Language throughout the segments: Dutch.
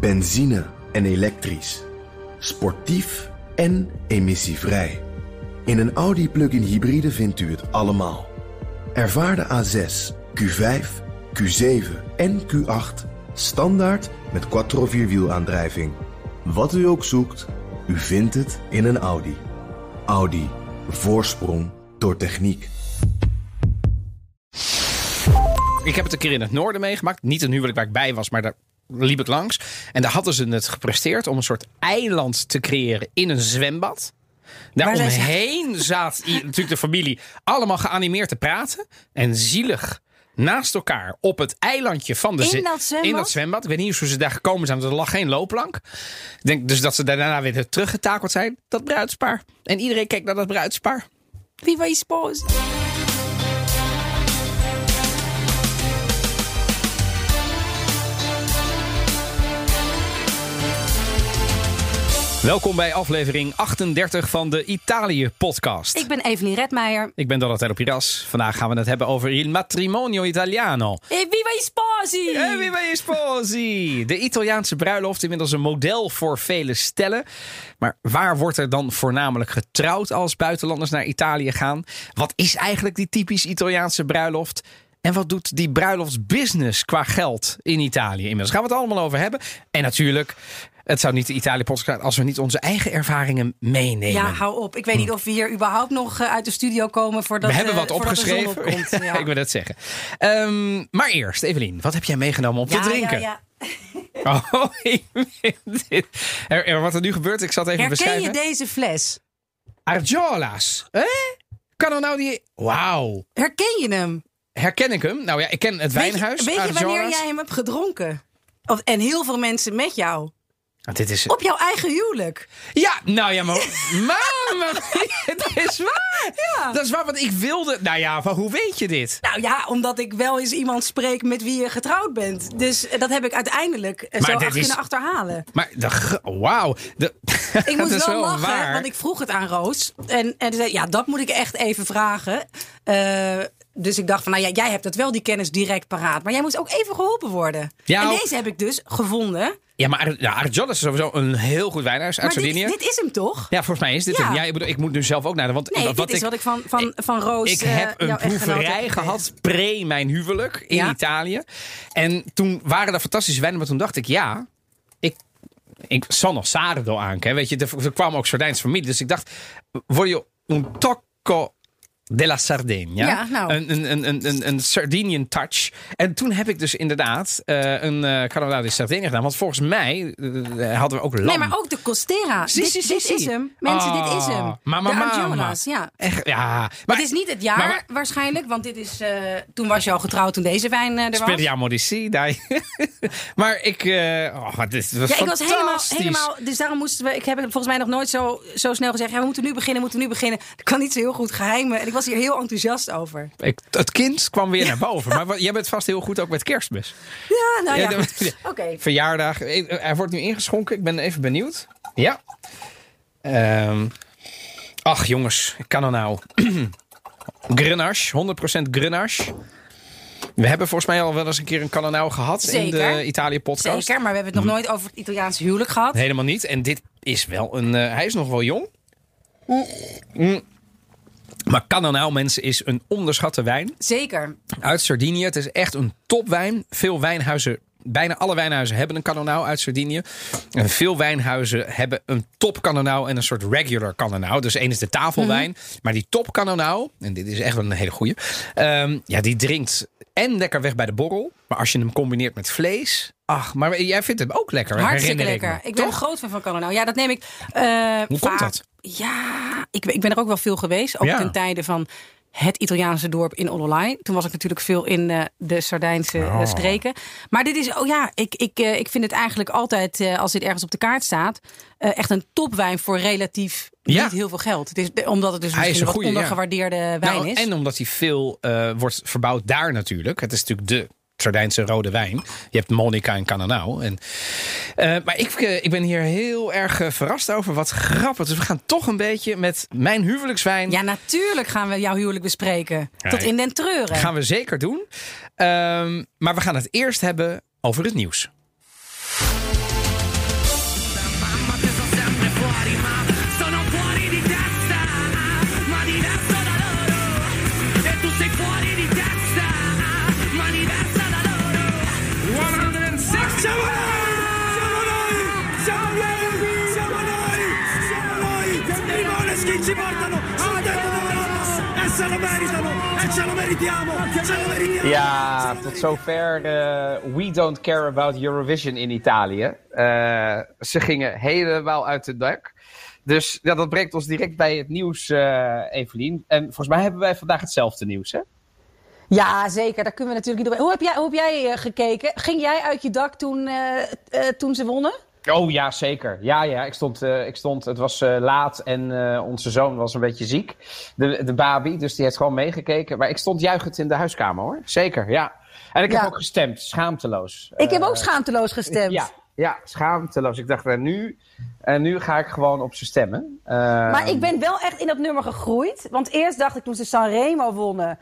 Benzine en elektrisch. Sportief en emissievrij. In een Audi plug-in hybride vindt u het allemaal. Ervaar de A6, Q5, Q7 en Q8 standaard met quattro vierwielaandrijving. Wat u ook zoekt, u vindt het in een Audi. Audi. Voorsprong door techniek. Ik heb het een keer in het noorden meegemaakt. Niet een huwelijk waar ik bij was, maar daar liep ik langs. En daar hadden ze het gepresteerd om een soort eiland te creëren in een zwembad. Daar zijn ze- omheen zat natuurlijk de familie allemaal geanimeerd te praten. En zielig naast elkaar op het eilandje van de In dat zwembad? In dat zwembad. Ik weet niet hoe ze daar gekomen zijn, want er lag geen loopplank. Ik denk dus dat ze daarna weer teruggetakeld zijn. Dat bruidspaar. En iedereen keek naar dat bruidspaar. Viva je spouse. Welkom bij aflevering 38 van de Italië-podcast. Ik ben Evelien Redmeijer. Ik ben Donatello Piras. Vandaag gaan we het hebben over il matrimonio italiano. E viva je sposi! Wie ben je sposi? De Italiaanse bruiloft, inmiddels een model voor vele stellen. Maar waar wordt er dan voornamelijk getrouwd als buitenlanders naar Italië gaan? Wat is eigenlijk die typisch Italiaanse bruiloft? En wat doet die bruiloftsbusiness qua geld in Italië? Inmiddels gaan we het allemaal over hebben. En natuurlijk, het zou niet de Italië-podcast zijn als we niet onze eigen ervaringen meenemen. Ja, hou op. Ik weet niet of we hier überhaupt nog eh, uit de studio komen voordat we hebben eh, wat opgeschreven. opkomt. Ja. ik wil het zeggen. Ehm, maar eerst, Evelien, wat heb jij meegenomen om ja, te drinken? Ja, ja. Oh, dit. Er, er- wat er nu gebeurt, ik zal het even Herken je beschrijven. deze fles? Argiola's. Eh? Kan er nou die... Wauw. Herken je hem? Herken ik hem? Nou ja, ik ken het wijnhuis. Weet je, weet je wanneer jij hem hebt gedronken? Of, en heel veel mensen met jou. Ah, dit is... Op jouw eigen huwelijk. Ja, nou ja, maar... maar het is waar. Ja. Dat is waar, want ik wilde... Nou ja, maar hoe weet je dit? Nou ja, omdat ik wel eens iemand spreek met wie je getrouwd bent. Dus eh, dat heb ik uiteindelijk eh, Maar zo ach- is- kunnen achterhalen. Maar, wauw. De- Ik dat moest wel, wel lachen, waar. want ik vroeg het aan Roos. En, en ze zei, ja, dat moet ik echt even vragen. Eh, dus ik dacht van, nou ja, jij hebt het wel, die kennis direct paraat. Maar jij moest ook even geholpen worden. Ja, en deze heb ik dus gevonden. Ja, maar Ar- ja, is sowieso een heel goed wijnhuis uit Maar dit, Sardinië. dit is hem toch? Ja, volgens mij is dit Ja. hem. Ja, ik, bedoel, ik moet nu zelf ook naar de... Want Nee, wat dit is wat ik van, van, van Roos Ik eh, heb een proeverij heb gehad pre mijn huwelijk in Ja. Italië. En toen waren er fantastische wijnen, maar toen dacht ik, ja, ik, ik zal nog Sardo aan. Hè? Weet je, er, kwam ook Sardijnse familie. Dus ik dacht, voglio un tocco della Sardegna. Ja, nou. Een, een, een, een, een, Sardinian touch. En toen heb ik dus inderdaad eh, een uh, Carolina di Sardegna gedaan. Want volgens mij eh, hadden we ook lam. Nee, maar ook de Costera. Si, dit, si, si, dit si. is hem. Mensen, dit is Ah, hem. mama, de mama. Argiola's, ja. Echt, ja. Maar, het is niet het jaar maar- waarschijnlijk, want dit is, eh, toen was je al getrouwd toen deze wijn eh, er was. Speriamo di maar ik... eh oh, dit was Ja, ik was helemaal, helemaal. Dus daarom moesten we. Ik heb volgens mij nog nooit zo, zo snel gezegd. Ja, we moeten nu beginnen, moeten nu beginnen. Dat kan niet zo heel goed geheimen. En ik was hier heel enthousiast over. Ik, het kind kwam weer naar boven. Maar wat- jij bent vast heel goed ook met kerstmis. Ja, nou ja. Oké. Verjaardag. Eh, Er wordt nu ingeschonken. Ik ben even benieuwd. Ja. Ehm, ach jongens, ik kan er nou. Grenache, 100% Grenache. We hebben volgens mij al wel eens een keer een Cannonau gehad in de Italië-podcast. Zeker, maar we hebben het nog nooit over het Italiaanse huwelijk gehad. Helemaal niet. En dit is wel een... eh, hij is nog wel jong. Mm. Maar Cannonau, mensen, is een onderschatte wijn. Zeker. Uit Sardinië. Het is echt een topwijn. Veel wijnhuizen, bijna alle wijnhuizen hebben een Cannonau uit Sardinië. En veel wijnhuizen hebben een top Cannonau en een soort regular Cannonau. Dus één is de tafelwijn. Mhm. Maar die top Cannonau, en dit is echt wel een hele goeie. ehm, ja, die drinkt en lekker weg bij de borrel. Maar als je hem combineert met vlees... Ach, maar jij vindt hem ook lekker. Hartstikke lekker. Ik ben een groot fan van Cannonau. Ja, dat neem ik. eh, Hoe vaak- komt dat? Ja, ik, ben- ik ben er ook wel veel geweest. Ook Ja. ten tijde van het Italiaanse dorp in Ololai. Toen was ik natuurlijk veel in eh, de Sardijnse eh, Oh. streken. Maar dit is, oh ja, ik, ik, ik vind het eigenlijk altijd, als dit ergens op de kaart staat, echt een topwijn voor relatief Ja. niet heel veel geld. Het is, omdat het dus Hij misschien een een wat goeie, ja. ondergewaardeerde wijn Nou, is. En omdat hij veel wordt verbouwd daar natuurlijk. Het is natuurlijk de Sardijnse rode wijn. Je hebt Monica en Cannonau. En, eh, maar ik, eh, ik ben hier heel erg eh, verrast over. Wat grappig. Dus we gaan toch een beetje met mijn huwelijkswijn. Ja, natuurlijk gaan we jouw huwelijk bespreken. Ja, Tot in den treuren. gaan we zeker doen. Ehm, maar we gaan het eerst hebben over het nieuws. Ja, tot zover uh, We Don't Care About Eurovision in Italië. Uh, ze gingen helemaal uit de dak. Dus ja, dat brengt ons direct bij het nieuws, uh, Evelien. En volgens mij hebben wij vandaag hetzelfde nieuws, hè? Ja, zeker. Daar kunnen we natuurlijk niet op. Hoe heb jij, hoe heb jij gekeken? Ging jij uit je dak toen, toen ze wonnen? Oh ja, zeker. Ja, ja. Ik stond, ik stond het was laat en onze zoon was een beetje ziek. De, de baby, dus die heeft gewoon meegekeken. Maar ik stond juichend in de huiskamer hoor. Zeker, ja. En ik ja. heb ook gestemd, schaamteloos. Ik heb ook schaamteloos gestemd. Ja, ja, schaamteloos. Ik dacht, nu, en nu ga ik gewoon op ze stemmen. maar ik ben wel echt in dat nummer gegroeid. Want eerst dacht ik toen ze Sanremo wonnen...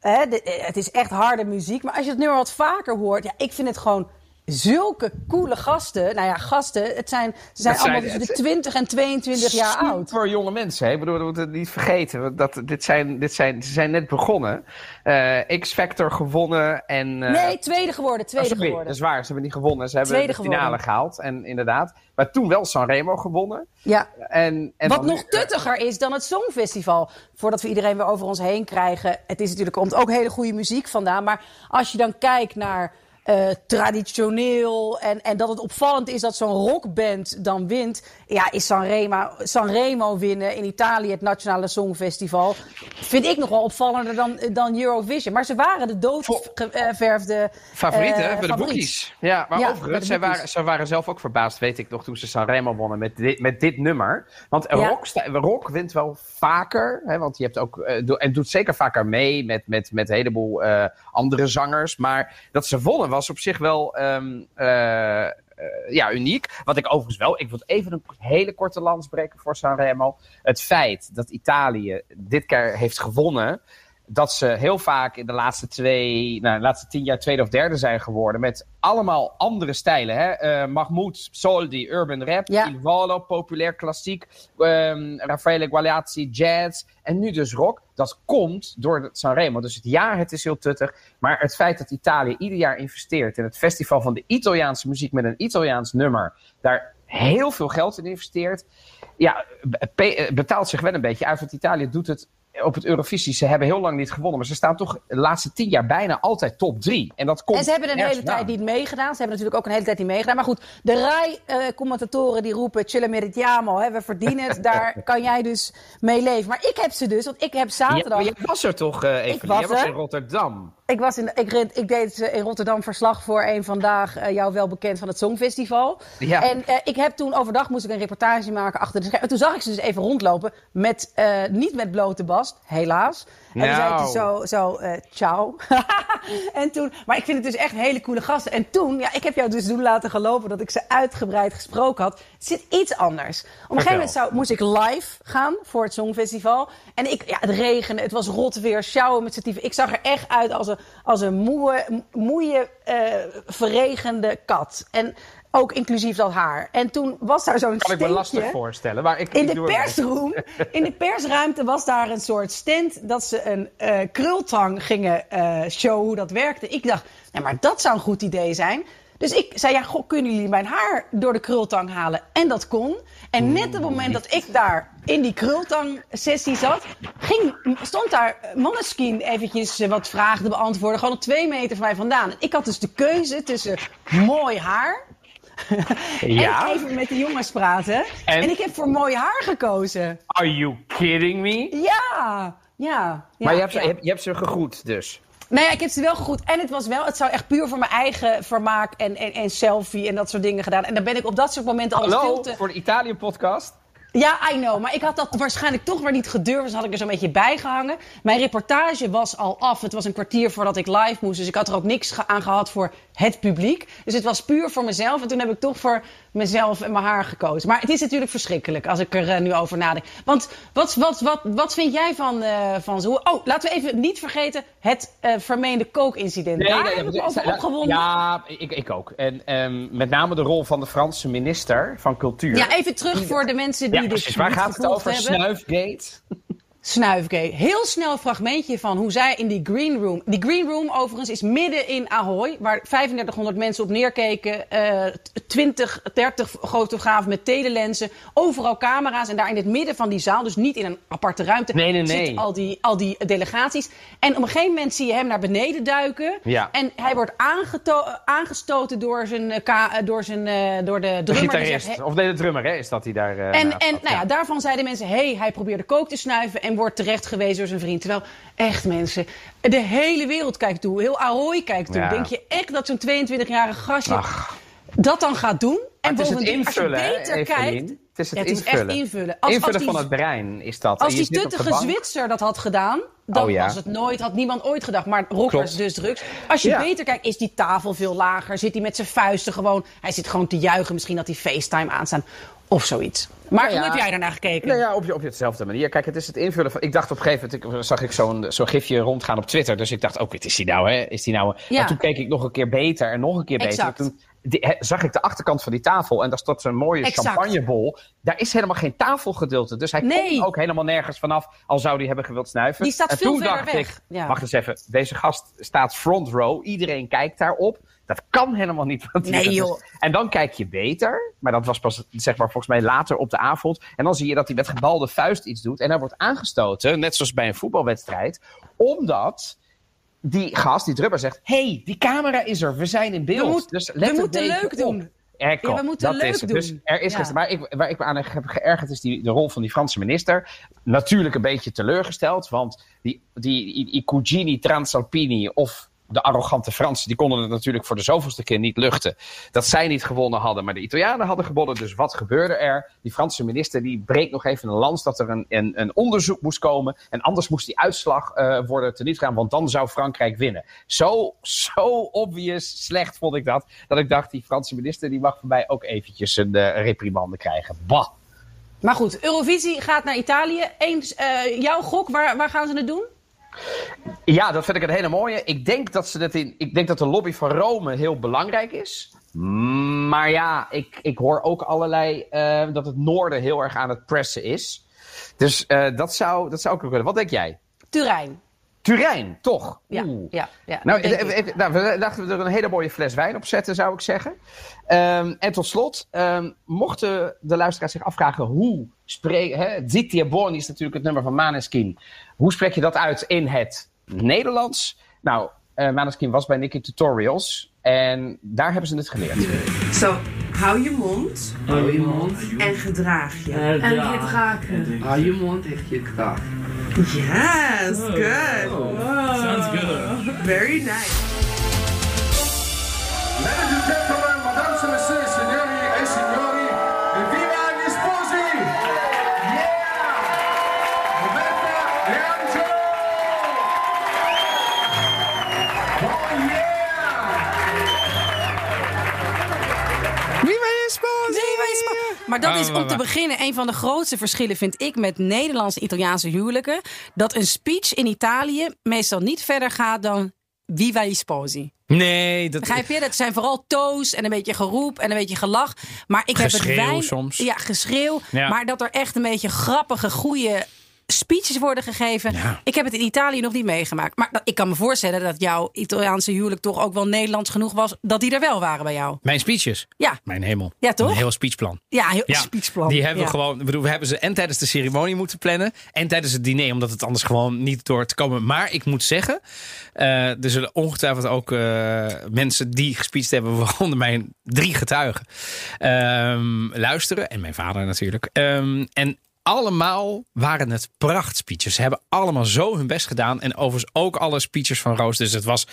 Hè, de, het is echt harde muziek. Maar als je het nummer wat vaker hoort... Ja, ik vind het gewoon zulke coole gasten. Nou ja, gasten. Het zijn, ze zijn, allemaal tussen de 20 en 22 jaar oud. Voor jonge mensen. Hè? Ik bedoel, we moeten het niet vergeten. Dat, dit zijn, dit zijn, ze zijn net begonnen. Uh, X-Factor gewonnen. En, uh, nee, tweede geworden. Tweede oh, geworden. Dat is waar. Ze hebben niet gewonnen. Ze hebben tweede de finale geworden. gehaald. En inderdaad. Maar toen wel Sanremo gewonnen. Ja. En, en Wat dan nog tuttiger is dan het Songfestival. Voordat we iedereen weer over ons heen krijgen. Het is natuurlijk, komt ook hele goede muziek vandaan. Maar als je dan kijkt naar eh, traditioneel. En, en dat het opvallend is dat zo'n rockband dan wint. Ja, is Sanremo, Sanremo winnen in Italië het Nationale Songfestival. Vind ik nog wel opvallender dan, dan Eurovision. Maar ze waren de doodgeverfde Favorieten eh, bij de boekies. Ja, maar Ja, overigens, zij waren, zij waren zelf ook verbaasd, weet ik nog, toen ze Sanremo wonnen met dit, met dit nummer. Want Ja. rock, rock wint wel vaker, hè, want je hebt ook, eh, do- en doet zeker vaker mee met, met, met een heleboel eh, andere zangers. Maar dat ze wonnen was op zich wel ehm, eh, eh, ja, uniek. Wat ik overigens wel, ik wil even een hele korte lans breken voor Sanremo. Het feit dat Italië dit keer heeft gewonnen dat ze heel vaak in de laatste twee, nou, de laatste tien jaar tweede of derde zijn geworden. Met allemaal andere stijlen. Hè? Eh, Mahmoud Soldi, urban rap. Ja. Il Volo, populair klassiek. ehm Raffaele Gualiazzi, jazz. En nu dus rock. Dat komt door Sanremo. Dus het jaar, het is heel tuttig. Maar het feit dat Italië ieder jaar investeert in het festival van de Italiaanse muziek met een Italiaans nummer. Daar heel veel geld in investeert. Ja, be- betaalt zich wel een beetje uit. Want Italië doet het op het Eurovisie. Ze hebben heel lang niet gewonnen. Maar ze staan toch de laatste tien jaar bijna altijd top drie. En dat komt En ze hebben een hele tijd niet meegedaan. Ze hebben natuurlijk ook een hele tijd niet meegedaan. Maar goed, de RAI-commentatoren die roepen... Chile meritiamo, hè, we verdienen het. Daar kan jij dus mee leven. Maar ik heb ze dus, want ik heb Ja, zaterdag... maar jij was er toch, eh Evelien? was Jij was er. in Rotterdam. Ik, was in, ik, reed- ik deed eh, in Rotterdam verslag voor een vandaag, eh, jou wel bekend van het Songfestival. Ja. En eh, ik heb toen overdag moest ik een reportage maken achter de schermen. En toen zag ik ze dus even rondlopen met, niet met blote bast, helaas. En toen zei ik dus zo, zo eh, ciao. en toen, maar ik vind het dus echt hele coole gasten. En toen, ja, ik heb jou dus doen laten gelopen dat ik ze uitgebreid gesproken had. Het zit iets anders. Op een Vertel. gegeven moment zou, moest ik live gaan voor het Songfestival. En ik, ja, het regende, het was rot weer, sjouwen met z'n. Ik zag er echt uit als een, als een moe, moeie, eh, verregende kat. En ook inclusief dat haar. En toen was daar zo'n Kan ik me lastig voorstellen. Maar ik, In de persroom, in de persruimte was daar een soort stand dat ze een eh, krultang gingen eh showen hoe dat werkte. Ik dacht, nou, maar dat zou een goed idee zijn. Dus ik zei, ja, goh, kunnen jullie mijn haar door de krultang halen? En dat kon. En net op het moment dat ik daar in die krultang-sessie zat, ging, stond daar Manneskin eventjes eh, wat vragen te beantwoorden. Gewoon op twee meter van mij vandaan. Ik had dus de keuze tussen mooi haar Ja? en even met de jongens praten. En? En, ik heb voor mooi haar gekozen. Are you kidding me? Ja, ja. ja maar je hebt, ja. je, hebt, je hebt ze gegroet dus. Nou ja, ik heb ze wel gegroet. En het was wel, het zou echt puur voor mijn eigen vermaak en, en, en selfie en dat soort dingen gedaan. En dan ben ik op dat soort momenten al veel Hallo, te... voor de Italië-podcast. Ja, I know. Maar ik had dat waarschijnlijk toch weer niet gedurfd. Dus had ik er zo'n beetje bij gehangen. Mijn reportage was al af. Het was een kwartier voordat ik live moest. Dus ik had er ook niks aan gehad voor het publiek. Dus het was puur voor mezelf. En toen heb ik toch voor mezelf en mijn haar gekozen. Maar het is natuurlijk verschrikkelijk als ik er eh, nu over nadenk. Want wat, wat, wat, wat vind jij van, eh van zo? Oh, laten we even niet vergeten het eh, vermeende kookincident. Daar heb ik over opgewonden. Ja, ik, ik ook. En ehm, met name de rol van de Franse minister van Cultuur. Ja, even terug voor de mensen die Ja, dit precies. Waar gaat het over? hebben. Snuifgate? Snuiven keek. Heel snel een fragmentje van hoe zij in die green room... Die green room overigens is midden in Ahoy... waar 3500 mensen op neerkeken. eh 20, 30 fotografen met telelensen. Overal camera's. En daar in het midden van die zaal, dus niet in een aparte ruimte... Nee, nee, nee. zitten al die, al die delegaties. En op een gegeven moment zie je hem naar beneden duiken. Ja. En hij wordt aangestoten door, zijn, eh, eh, door, zijn, eh, door de De drummer. die gitarist. zegt, Of nee, de drummer, hè, is dat hij daar. eh, en, en nou ja, daarvan zeiden mensen: hé, hey, hij probeerde kook te snuiven en wordt terecht gewezen door zijn vriend. Terwijl, echt mensen, de hele wereld kijkt toe, heel Ahoy kijkt toe. Ja. Denk je echt dat zo'n 22-jarig gastje Ach. dat dan gaat doen? En het is het bovendien, invullen, als je beter Evelien? kijkt. Het is het Ja, het is echt invullen. Als, invullen als die, van het brein is dat. als die bank. Zwitser dat had gedaan, dan Oh, ja. was het nooit, had niemand ooit gedacht. Maar rockers Klopt. dus drugs. Als je Ja. beter kijkt, is die tafel veel lager. Zit hij met zijn vuisten gewoon. Hij zit gewoon te juichen. Misschien dat hij FaceTime aanstaan. Of zoiets. Maar Nou ja. hoe heb jij daarnaar gekeken? Nou ja, op, je, op hetzelfde manier. Kijk, het is het invullen van. Ik dacht op een gegeven moment, ik, zag ik zo'n zo'n gifje rondgaan op Twitter. Dus ik dacht, ook, wat is die nou, hè? Is die nou. Ja. En toen keek ik nog een keer beter en nog een keer beter. Exact. Toen die- hè, zag ik de achterkant van die tafel en daar stond zo'n mooie Exact. champagnebol. Daar is helemaal geen tafelgedeelte. Dus hij Nee. komt ook helemaal nergens vanaf, al zou die hebben gewild snuiven. Die staat en veel toen verder dacht weg. ik, Ja. wacht eens even, deze gast staat front row. Iedereen kijkt daarop. Dat kan helemaal niet. wat Nee, joh. En dan kijk je beter. Maar dat was pas zeg maar, volgens mij later op de avond. En dan zie je dat hij met gebalde vuist iets doet. En hij wordt aangestoten, net zoals bij een voetbalwedstrijd. Omdat die gast, die drummer, zegt... hey, die camera is er, we zijn in beeld. We moet- dus we let moeten leuk op. doen. Ja, we moeten dat leuk is het. Dus doen. er is Ja. gisteren, maar ik, waar ik me aan heb geërgerd is die, de rol van die Franse minister. Natuurlijk een beetje teleurgesteld, want die, die, die, die Cugini Transalpini of de arrogante Fransen, die konden het natuurlijk voor de zoveelste keer niet luchten. Dat zij niet gewonnen hadden, maar de Italianen hadden gewonnen. Dus wat gebeurde er? Die Franse minister die breekt nog even een lans dat er een, een, onderzoek moest komen. En anders moest die uitslag eh, worden teniet gaan, want dan zou Frankrijk winnen. Zo, zo obvious slecht vond ik dat. Dat ik dacht, die Franse minister die mag van mij ook eventjes een eh, reprimande krijgen. Bah. Maar goed, Eurovisie gaat naar Italië. Eens, eh, jouw gok, waar, waar gaan ze het doen? Ja, dat vind ik een hele mooie. Ik denk dat, ze dat in, ik denk dat de lobby van Rome heel belangrijk is. Maar ja, ik, ik hoor ook allerlei eh, dat het noorden heel erg aan het pressen is. Dus eh, dat, zou, dat zou ook kunnen. Wat denk jij? Turijn. Turijn, toch? Ja, Oeh. ja, ja. Nou, even- even- nou, we dachten we er een hele mooie fles wijn op zetten, zou ik zeggen. Ehm, en tot slot, ehm, mochten de luisteraars zich afvragen hoe spreek... Hè, is natuurlijk het nummer van Maneskin. Hoe spreek je dat uit in het Nederlands? Nou, eh Maneskin was bij Nicky Tutorials en daar hebben ze het geleerd. Zo, hou je mond Hou je mond. en gedraag je. En gedragen. Hou je mond en je kraag. Yes, good. Sounds good. Very nice. Maar, dat is om te beginnen een van de grootste verschillen, vind ik, met Nederlandse Italiaanse huwelijken. Dat een speech in Italië meestal niet verder gaat dan Viva gli sposi. Nee, dat Begrijp je? Dat zijn vooral toos en een beetje geroep en een beetje gelach. Maar ik heb het wijn... soms. Ja, geschreeuw. Ja. Maar dat er echt een beetje grappige, goede speeches worden gegeven. Ja. Ik heb het in Italië nog niet meegemaakt. Maar ik kan me voorstellen dat jouw Italiaanse huwelijk toch ook wel Nederlands genoeg was. Dat die er wel waren bij jou. Mijn speeches. Ja, Mijn hemel. Ja, toch? Een heel speechplan. ja heel Ja, speechplan. Die hebben Ja. we gewoon. Bedoel, we hebben ze en tijdens de ceremonie moeten plannen. En tijdens het diner, omdat het anders gewoon niet door te komen. Maar ik moet zeggen, eh, er zullen ongetwijfeld ook eh, mensen die gespeecht hebben, waaronder mijn drie getuigen, ehm, luisteren. En mijn vader natuurlijk. Ehm, en allemaal waren het prachtspeeches. Ze hebben allemaal zo hun best gedaan. En overigens ook alle speeches van Roos. Dus het was.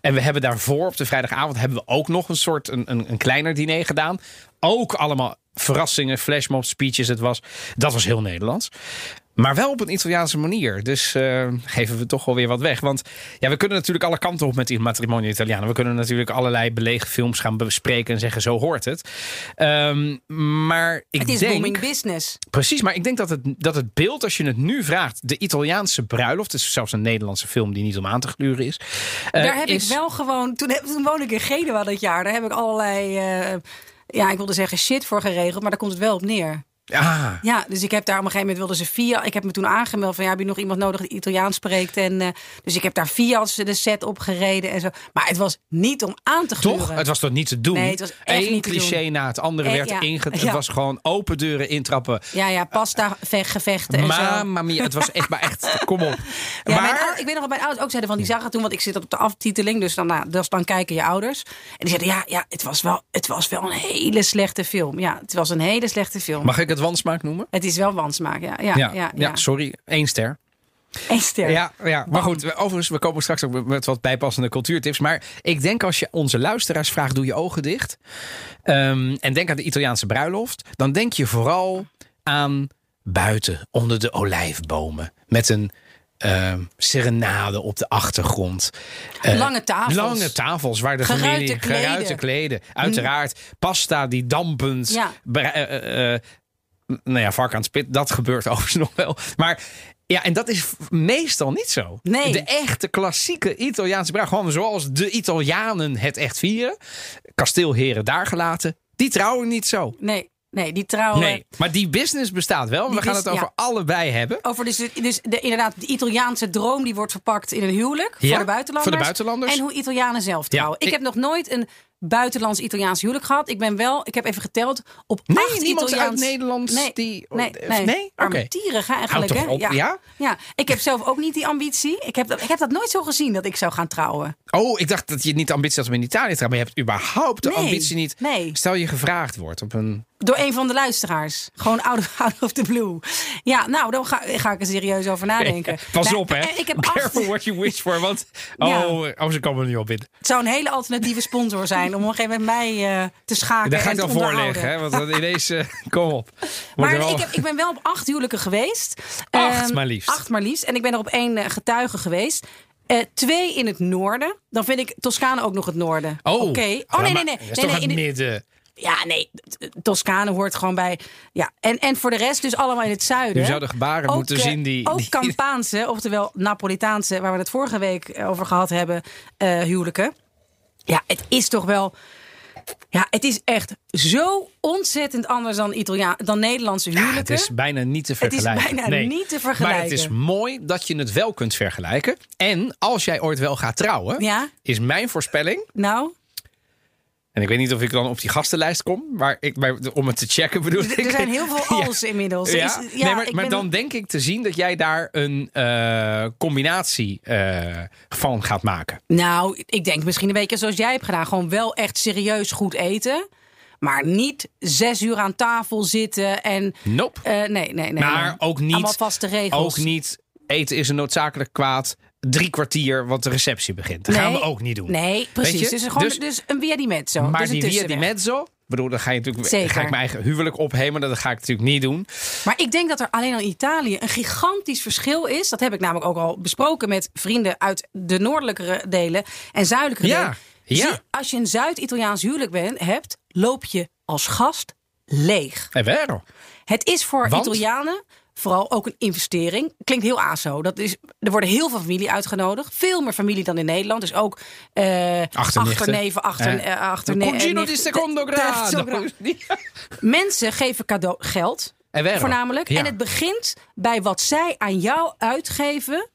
En we hebben daarvoor op de vrijdagavond hebben we ook nog een soort een, een, een kleiner diner gedaan. Ook allemaal verrassingen, flashmob speeches. Het was, dat was heel Nederlands. Maar wel op een Italiaanse manier. Dus eh, geven we toch wel weer wat weg. Want ja, we kunnen natuurlijk alle kanten op met die matrimonio Italiano. We kunnen natuurlijk allerlei belegen films gaan bespreken en zeggen zo hoort het. Ehm, maar ik Het is denk... booming business. Precies, maar ik denk dat het, dat het beeld, als je het nu vraagt, de Italiaanse bruiloft, het is zelfs een Nederlandse film die niet om aan te gluren is. eh, Daar heb is- ik wel gewoon. Toen, heb- toen woonde ik in Genua dat jaar. Daar heb ik allerlei. eh, ja, ik wilde zeggen shit voor geregeld, maar daar komt het wel op neer. Ah, Ja, dus ik heb daar op een gegeven moment wilden ze via. Ik heb me toen aangemeld van ja, heb je nog iemand nodig die Italiaans spreekt? En, eh, dus ik heb daar Fiat de set op gereden en zo. Maar het was niet om aan te gluren. toch? Het was toch niet te doen? Nee, het was echt Eén niet te cliché na het andere Eh, werd ja. Het Ja. was gewoon open deuren intrappen. Ja, ja, pasta ve- gevechten en zo. Mia, het was echt maar echt, kom op. Ja, mijn maar, ik weet nog dat mijn ouders ook zeiden van die zagen toen, want ik zit op de aftiteling, dus dan, nou, dus dan kijken je ouders. En die zeiden ja, ja het, was wel, het was wel een hele slechte film. Ja, het was een hele slechte film. mag ik het wansmaak noemen? Het is wel wansmaak, ja. Ja, ja, ja, ja, sorry, één ster. Eén ster. Ja, ja, maar goed, we- overigens, we komen straks ook met wat bijpassende cultuurtips. Maar ik denk als je onze luisteraars vraagt, doe je ogen dicht. Ehm, en denk aan de Italiaanse bruiloft. Dan denk je vooral aan buiten, onder de olijfbomen. Met een ehm, serenade op de achtergrond. Eh, Lange tafels. Lange tafels waar de Geruite familie kleden. geruite kleden. Uiteraard pasta die dampend. Ja. eh, eh, nou ja, vark aan het spit, dat gebeurt overigens nog wel. Maar ja, en dat is meestal niet zo. Nee. De echte klassieke Italiaanse bruid, gewoon zoals de Italianen het echt vieren. Kasteelheren daar gelaten, die trouwen niet zo. Nee, nee, die trouwen. Nee, maar die business bestaat wel. We gaan het over ja. allebei hebben. Over dus, dus de, inderdaad, de Italiaanse droom die wordt verpakt in een huwelijk Ja, voor de buitenlanders. voor de buitenlanders. En hoe Italianen zelf trouwen. ik, ik- heb nog nooit een buitenlands Italiaans huwelijk gehad. Ik ben wel, ik heb even geteld, op Nee, acht niemand Italiaans... uit Nederland nee, die- Nee, nee. nee? Armetierig hè, eigenlijk. Hè? op, ja? ja? ik heb zelf ook niet die ambitie. Ik heb, dat, ik heb dat nooit zo gezien dat ik zou gaan trouwen. Oh, ik dacht dat je niet ambitie had om in Italië te trouwen. Maar je hebt überhaupt de Nee, ambitie niet. nee. Stel je gevraagd wordt op een... Door een van de luisteraars. Gewoon out of, out of the blue. Ja, nou, dan ga, ga ik er serieus over nadenken. Pas Nou, op, hè. en Ik heb Careful what you wish for. Want, Ja. oh, oh, ze komen er nu op in. Het zou een hele alternatieve sponsor zijn om op een gegeven moment mij eh, te schaken. Daar ga ik dan onderhouden. voorleggen, hè? Want ineens, eh, kom op. Wordt Maar wel- ik, heb, ik ben wel op acht huwelijken geweest. Acht Ehm, maar liefst. Acht maar liefst. En ik ben er op één eh, getuige geweest. Eh, twee in het noorden. Dan vind ik Toscane ook nog het noorden. Oh, Oh nee, nee, nee. Dat is nee, toch nee, het midden. ja, nee. Toscane hoort gewoon bij. Ja. En, en voor de rest dus allemaal in het zuiden. U zou de gebaren Ook, moeten eh, zien die... Ook die- Campaanse, oftewel Napolitaanse, waar we het vorige week over gehad hebben, eh, huwelijken. Ja, het is toch wel. Ja, het is echt zo ontzettend anders dan, Italiaan, dan Nederlandse Ja, huwelijken. het is bijna niet te Het is vergelijken. bijna Nee. niet te Maar vergelijken. het is mooi dat je het wel kunt vergelijken. En als jij ooit wel gaat trouwen, Ja, is mijn voorspelling... nou, En ik weet niet of ik dan op die gastenlijst kom, maar ik, maar om het te checken bedoel er ik. er zijn heel veel Ja. als inmiddels. Ja, Is- nee, maar, dan denk ik te zien dat jij daar een eh, combinatie eh, van gaat maken. Nou, ik denk misschien een beetje zoals jij hebt gedaan. Gewoon wel echt serieus goed eten. Maar niet zes uur aan tafel zitten en... Nope. eh, nee, nee, nee. maar nee. ook niet, Allemaal vaste regels. ook niet eten is een noodzakelijk kwaad. Drie kwartier, want de receptie begint. Dat gaan we ook niet doen. Nee, precies. Dus, gewoon, Dus- dus, een via di mezzo. Maar dus die via di mezzo, bedoel, dan ga, je natuurlijk, Zeker. ga ik mijn eigen huwelijk ophemelen. Dat ga ik natuurlijk niet doen. Maar ik denk dat er alleen al in Italië een gigantisch verschil is. Dat heb ik namelijk ook al besproken met vrienden uit de noordelijkere delen en zuidelijke Ja, delen. ja. Zie, als je een Zuid-Italiaans huwelijk bent, hebt, loop je als gast leeg. È vero. Het is voor Want? Italianen vooral ook een investering. Klinkt heel aso. Dat is, er worden heel veel familie uitgenodigd. Veel meer familie dan in Nederland. Dus ook eh Achternichten. achterneven, achter, Eh, eh, achterne- Cugino eh, di secondo grado. Mensen geven cadeau geld. Vero. Voornamelijk. Ja. En het begint bij wat zij aan jou uitgeven.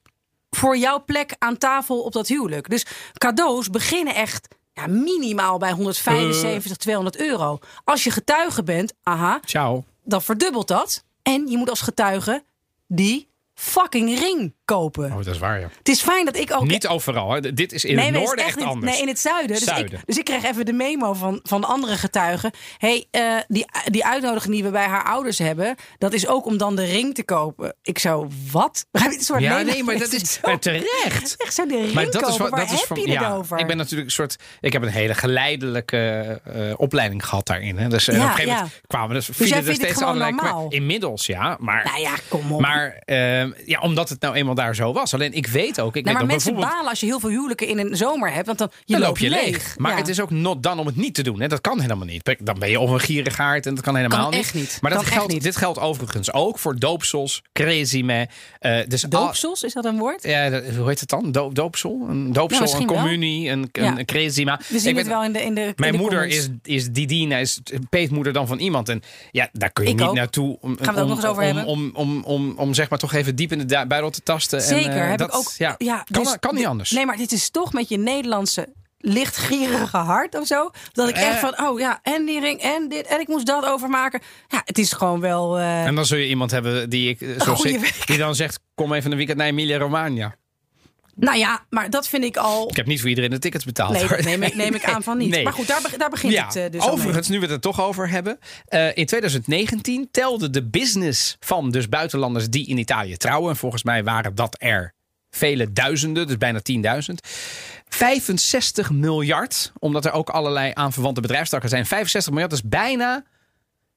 voor jouw plek aan tafel op dat huwelijk. Dus cadeaus beginnen echt ja, minimaal bij 175, Eh. 200 euro. Als je getuige bent, aha, Ciao. dan verdubbelt dat. En je moet als getuige die fucking ring kopen. Oh, dat is waar, ja. Het is fijn dat ik ook... Niet overal. Hè. Dit is in Nee, het noorden echt, anders. Nee, in het zuiden. Dus, Zuiden. Ik, dus ik kreeg even de memo van, van andere getuigen. hey, eh, die, die uitnodiging die we bij haar ouders hebben... dat is ook om dan de ring te kopen. Ik zo, wat? Een soort ja, nee, maar dat is zo- maar terecht. Echt zo de ring Maar dat kopen, is wat, waar dat is heb van, je het over? Ik ben natuurlijk een soort. Ik heb een hele geleidelijke eh, opleiding gehad daarin. Hè. Dus eh, Ja, op een gegeven moment kwamen dus, vielen er steeds allerlei. Inmiddels, ja. Maar, Nou ja, kom op. maar eh, ja, omdat het nou eenmaal helemaal daar zo was. Alleen ik weet ook. Ik Nou, weet maar mensen bijvoorbeeld- balen als je heel veel huwelijken in een zomer hebt. Want dan, je dan loop je leeg. Maar Ja. het is ook not dan om het niet te doen. Hè. Dat kan helemaal niet. Dan ben je of een gierigaard en dat kan helemaal Kan niet. echt niet. Maar dat Kan geldt, niet. dit geldt overigens ook voor doopsels, cresime. eh dus al- Doopsels, is dat een woord? ja, dat- hoe heet het dan? Do- doopsel? Een doopsel, een misschien wel. communie, een, een, Ja. een cresima. We zien Ik het wel in de in de in Mijn de moeder comments. is, is Didina, is peetmoeder dan van iemand. En ja, daar kun je Ik niet ook. naartoe om, Gaan we het ook om, nog eens over om, hebben? Om, om, om, om, zeg maar toch even diep in de buidel te tasten. Zeker, en, eh, heb dat, ik ook. Ja, Ja, kan, dus kan niet anders. Nee, maar dit is toch met je Nederlandse lichtgierige hart of zo. Dat ik echt Eh. van, oh ja, en die ring en dit en ik moest dat overmaken. Ja, het is gewoon wel. eh, En dan zul je iemand hebben die, ik, week. die dan zegt: Kom even een weekend naar Emilia Romagna. Nou ja, maar dat vind ik al. Ik heb niet voor iedereen de tickets betaald. Nee, dat neem ik, neem ik aan van niet. Nee. Maar goed, daar, daar begint Ja, het eh, dus overigens, nu we het er toch over hebben. eh, in 2019 telde de business van dus buitenlanders die in Italië trouwen. En volgens mij waren dat er vele duizenden, dus bijna 10.000. 65 miljard, omdat er ook allerlei aanverwante bedrijfstakken zijn. 65 miljard is bijna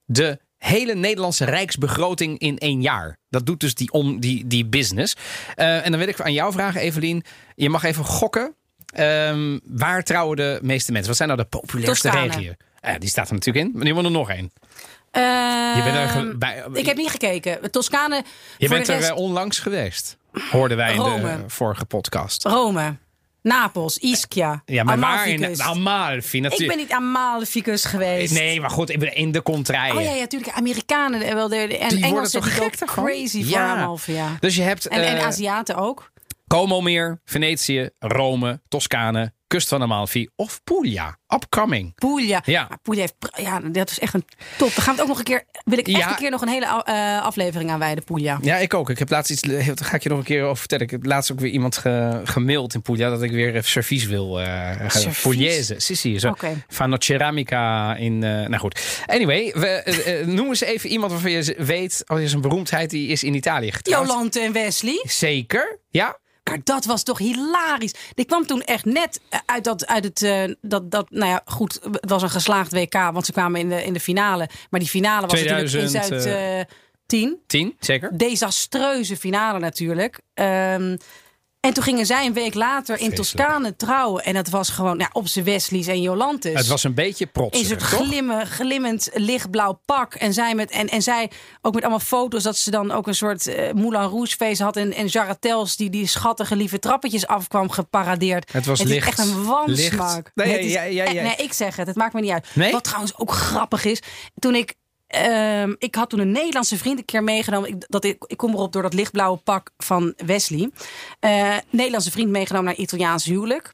de hele Nederlandse rijksbegroting in één jaar. Dat doet dus die, om, die, die business. Eh, en dan wil ik aan jou vragen, Evelien. Je mag even gokken. Ehm, waar trouwen de meeste mensen? Wat zijn nou de populairste regio's? Eh, die staat er natuurlijk in. Maar nu moet er nog één. Ehm, Je bent er ge- bij- ik heb niet gekeken. Toscane. Je bent er eh, onlangs geweest. Hoorden wij in de vorige podcast. Rome, Napels, Ischia. Ja, maar waar in. Amalfi Ik ben niet Amalficus geweest. Nee, maar goed, ik ben in de contraien. Oh ja, ja, natuurlijk. Amerikanen eh, wel de, en Die Engelsen die gek daarvan? crazy voor Ja. Amalfi. Ja. Dus je hebt En, en eh, Aziaten ook. Como meer, Venetië, Rome, Toscane, kust van Amalfi of Puglia. Upcoming. Puglia. Ja. Puglia heeft, ja, dat is echt een top. Daar gaan we het ook nog een keer. Wil ik echt Ja. een keer nog een hele eh, aflevering aan wijden, Puglia. Ja, ik ook. Ik heb laatst iets. Daar ga ik je nog een keer over vertellen. Ik heb laatst ook weer iemand ge, gemaild in Puglia dat ik weer even servies wil. eh Servies? Pugliese. Sì. Zo. Oké. Van ceramica in. eh, nou goed. Anyway, we, eh, eh, noem eens even iemand waarvan je weet. Als is een beroemdheid die is in Italië getrouwd. Jolante en Wesley. Zeker. Ja. Maar dat was toch hilarisch. Die kwam toen echt net eh, uit, dat, uit het. eh, dat, dat, nou ja, goed. Het was een geslaagd WK, want ze kwamen in de, in de finale. Maar die finale was natuurlijk in 2000, Zuid-10. Tien. Zeker. desastreuze finale natuurlijk. Ehm, en toen gingen zij een week later in Vreselijk. Toscane trouwen. En dat was gewoon ja, op zijn Wesley's en Jolantes. Het was een beetje in protsig, zo'n toch? glimmen, glimmend lichtblauw pak. En zij, met, en, en zij ook met allemaal foto's dat ze dan ook een soort eh, Moulin Rouge feest had. En, en Jarretels die die schattige lieve trappetjes afkwam geparadeerd. Het was is licht. echt een wansmaak. Nee, Het is ja, ja, ja. nee, ik zeg het. Het maakt me niet uit. Nee? Wat trouwens ook grappig is. Toen ik... ehm, ik had toen een Nederlandse vriend een keer meegenomen. Ik, dat, ik, kom erop door dat lichtblauwe pak van Wesley. Eh, Nederlandse vriend meegenomen naar Italiaans huwelijk.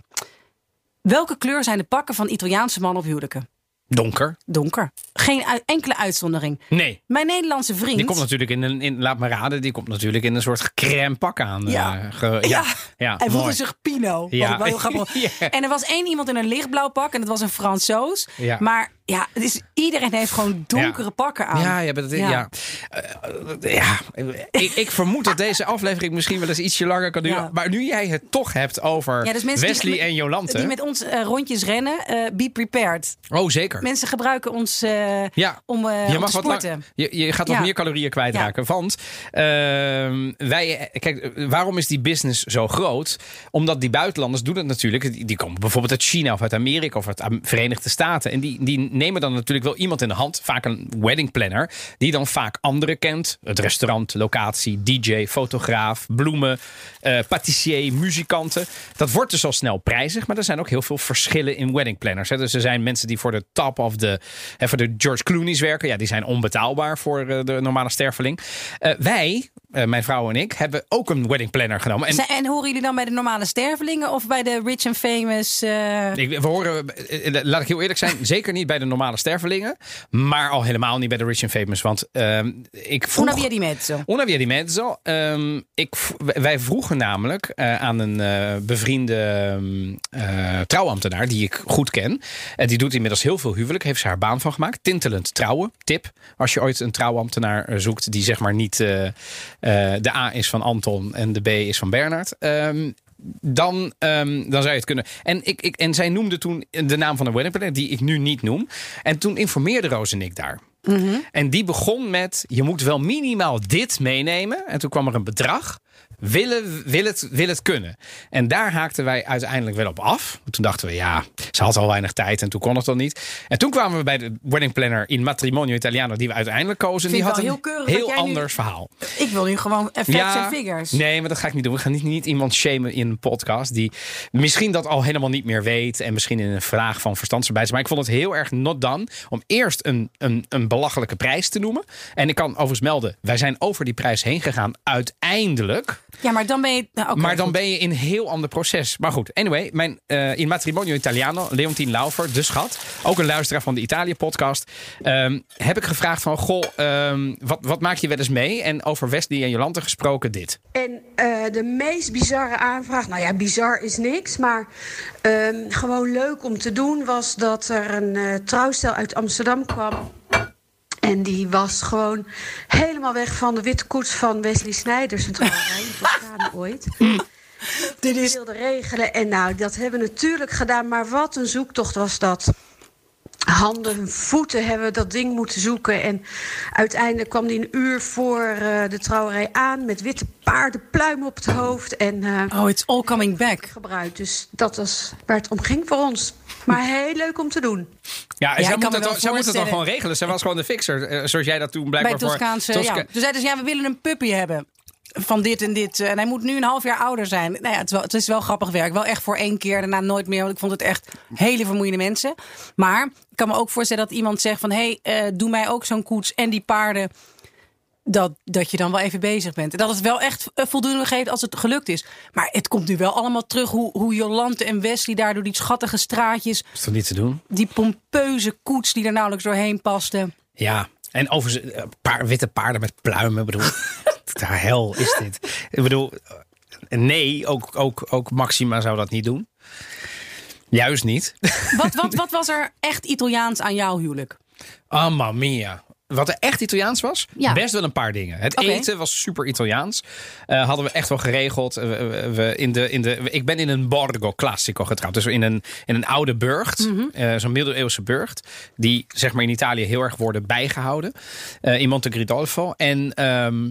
Welke kleur zijn de pakken van Italiaanse mannen op huwelijken? Donker. Donker. Geen enkele uitzondering. Nee. Mijn Nederlandse vriend. Die komt natuurlijk in een, in, laat me raden, die komt natuurlijk in een soort crème pak aan. Ja. eh, ge- ja. Ja, ja, hij voelde zich Pino. Ja. Wel heel grappig. Ja. En er was één iemand in een lichtblauw pak en dat was een Fransoos. Ja. Maar ja, het is, iedereen heeft gewoon donkere pakken aan. Ja, ja, dat, ja. Ja. Eh, ja. Ik, ik vermoed dat deze aflevering misschien wel eens ietsje langer kan duren. Maar nu jij het toch hebt over dus Wesley die, en Jolante. Die met ons eh, rondjes rennen, be prepared. Oh, zeker. Mensen gebruiken ons eh, Ja. om, eh, je om mag te wat lang- sporten. je, je gaat wat Ja. meer calorieën kwijtraken. Want ehm, wij, kijk, waarom is die business zo groot? Omdat die buitenlanders doen het natuurlijk. Die, die komen bijvoorbeeld uit China of uit Amerika of uit de Verenigde Staten. En die, die nemen dan natuurlijk wel iemand in de hand, vaak een wedding planner, die dan vaak anderen kent. Het restaurant, locatie, DJ, fotograaf, bloemen, eh patissier, muzikanten. Dat wordt dus al snel prijzig, maar er zijn ook heel veel verschillen in wedding planners. Hè. Dus er zijn mensen die voor de of de, voor de George Clooney's werken. Ja, die zijn onbetaalbaar voor eh, de normale sterveling. Eh, wij, eh, mijn vrouw en ik, hebben ook een wedding planner genomen. En horen jullie dan bij de normale stervelingen of bij de rich and famous? eh, Ik, we horen, eh, laat ik heel eerlijk zijn, zeker niet bij de normale stervelingen. Maar al helemaal niet bij de rich and famous. Want ehm, ik vroeg... Una via di mezzo. Una via di mezzo. Ehm, ik, wij vroegen namelijk aan een bevriende ehm, eh, trouwambtenaar die ik goed ken. En die doet inmiddels heel veel huwelijk. Heeft ze haar baan van gemaakt. Tintelend trouwen. Tip. Als je ooit een trouwambtenaar zoekt die zeg maar niet de A is van Anton en de B is van Bernard. Ehm, dan, ehm, dan zou je het kunnen. En, ik, ik, en zij noemde toen de naam van een wedding planner, die ik nu niet noem. En toen informeerde Roos en ik daar. En die begon met: je moet wel minimaal dit meenemen. En toen kwam er een bedrag. Willen, wil, het, wil het kunnen? En daar haakten wij uiteindelijk wel op af. Toen dachten we, ja, ze had al weinig tijd en toen kon het dan niet. En toen kwamen we bij de wedding planner in Matrimonio Italiano, die we uiteindelijk kozen. Die had wel een heel heel nu- anders verhaal. Ik wil nu gewoon facts en figures. Nee, maar dat ga ik niet doen. We gaan niet, niet iemand shamen in een podcast die misschien dat al helemaal niet meer weet. En misschien in een vraag van verstandsarbeid. Maar ik vond het heel erg not done om eerst een, een, een belachelijke prijs te noemen. En ik kan overigens melden, wij zijn over die prijs heen gegaan uiteindelijk. Ja, maar dan ben je... nou, oké, maar dan goed. ben je in een heel ander proces. Maar goed, anyway, mijn, eh, in Matrimonio Italiano, Leontien Laufer, de schat, ook een luisteraar van de Italië-podcast, ehm, heb ik gevraagd van, goh, ehm, wat, wat maak je wel eens mee? En over Wesley en Jolante gesproken dit. En eh, de meest bizarre aanvraag, nou ja, bizar is niks, maar ehm, gewoon leuk om te doen, was dat er een eh, trouwstel uit Amsterdam kwam. En die was gewoon helemaal weg van de witte koets van Wesley Snijders. In Toscane ooit. Dit is... wilde regelen. En nou, dat hebben we natuurlijk gedaan. Maar wat een zoektocht was dat. Handen en voeten hebben we dat ding moeten zoeken. En uiteindelijk kwam die een uur voor eh, de trouwerij aan... met witte paardenpluimen op het hoofd. En eh, Oh, it's all coming back. gebruikt. Dus dat was waar het om ging voor ons. Maar heel leuk om te doen. Ja, en Ja, zij moet, het, zij moet het dan gewoon regelen. Zij was gewoon de fixer. eh, zoals jij dat toen Bij blijkbaar Toscaanse... voor... ja. Tosca- Toen zeiden ze, ja, we willen een puppy hebben. Van dit en dit. En hij moet nu een half jaar ouder zijn. Nou ja, het is wel, het is wel grappig werk. Wel echt voor één keer, daarna nooit meer. Want ik vond het echt hele vermoeiende mensen. Maar ik kan me ook voorstellen dat iemand zegt van... hé, hey, eh, doe mij ook zo'n koets en die paarden. Dat, dat je dan wel even bezig bent. En dat het wel echt eh, voldoende geeft als het gelukt is. Maar het komt nu wel allemaal terug hoe, hoe Jolante en Wesley daar door die schattige straatjes... Is toch niet te doen? die pompeuze koets die er nauwelijks doorheen paste. Ja. En over ze- eh, paar, witte paarden met pluimen. Ik bedoel, de hel is dit. Ik bedoel, eh, nee, ook, ook, ook Maxima zou dat niet doen. Juist niet. Wat, wat, wat was er echt Italiaans aan jouw huwelijk? Mamma mia. Wat er echt Italiaans was? Ja. Best wel een paar dingen. Het eten was super Italiaans. Eh, hadden we echt wel geregeld. Eh, we, in de, in de, ik ben in een borgo classico getrouwd. Dus in een, in een oude burcht. Mhm. eh, Zo'n middeleeuwse burcht. Die zeg maar in Italië heel erg worden bijgehouden. eh, in Monte Gridolfo. En... ehm,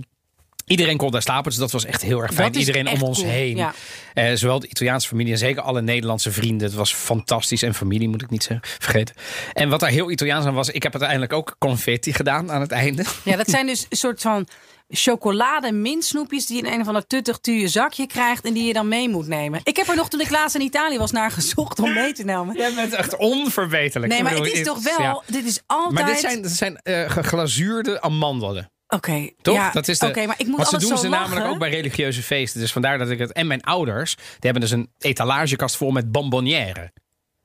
Iedereen kon daar slapen, dus dat was echt heel erg fijn. Dat Iedereen om ons cool, heen. ja. Eh, zowel de Italiaanse familie en zeker alle Nederlandse vrienden. Het was fantastisch. En familie moet ik niet zeggen, vergeten. En wat daar heel Italiaans aan was, ik heb uiteindelijk ook confetti gedaan aan het einde. Ja, dat zijn dus een soort van chocolade mintsnoepjes die in een of ander tuttig tuur zakje krijgt en die je dan mee moet nemen. Ik heb er nog toen ik laatst in Italië was naar gezocht om mee te nemen. Jij bent echt onverbeterlijk. Nee, maar het is toch wel, ja. dit is altijd... Maar dit zijn, dit zijn eh, geglazuurde amandelen. Oké, Toch? ja, dat is de, oké, maar ik moet want ze doen ze lachen. namelijk ook bij religieuze feesten. Dus vandaar dat ik het. En mijn ouders, die hebben dus een etalagekast vol met bonbonnière.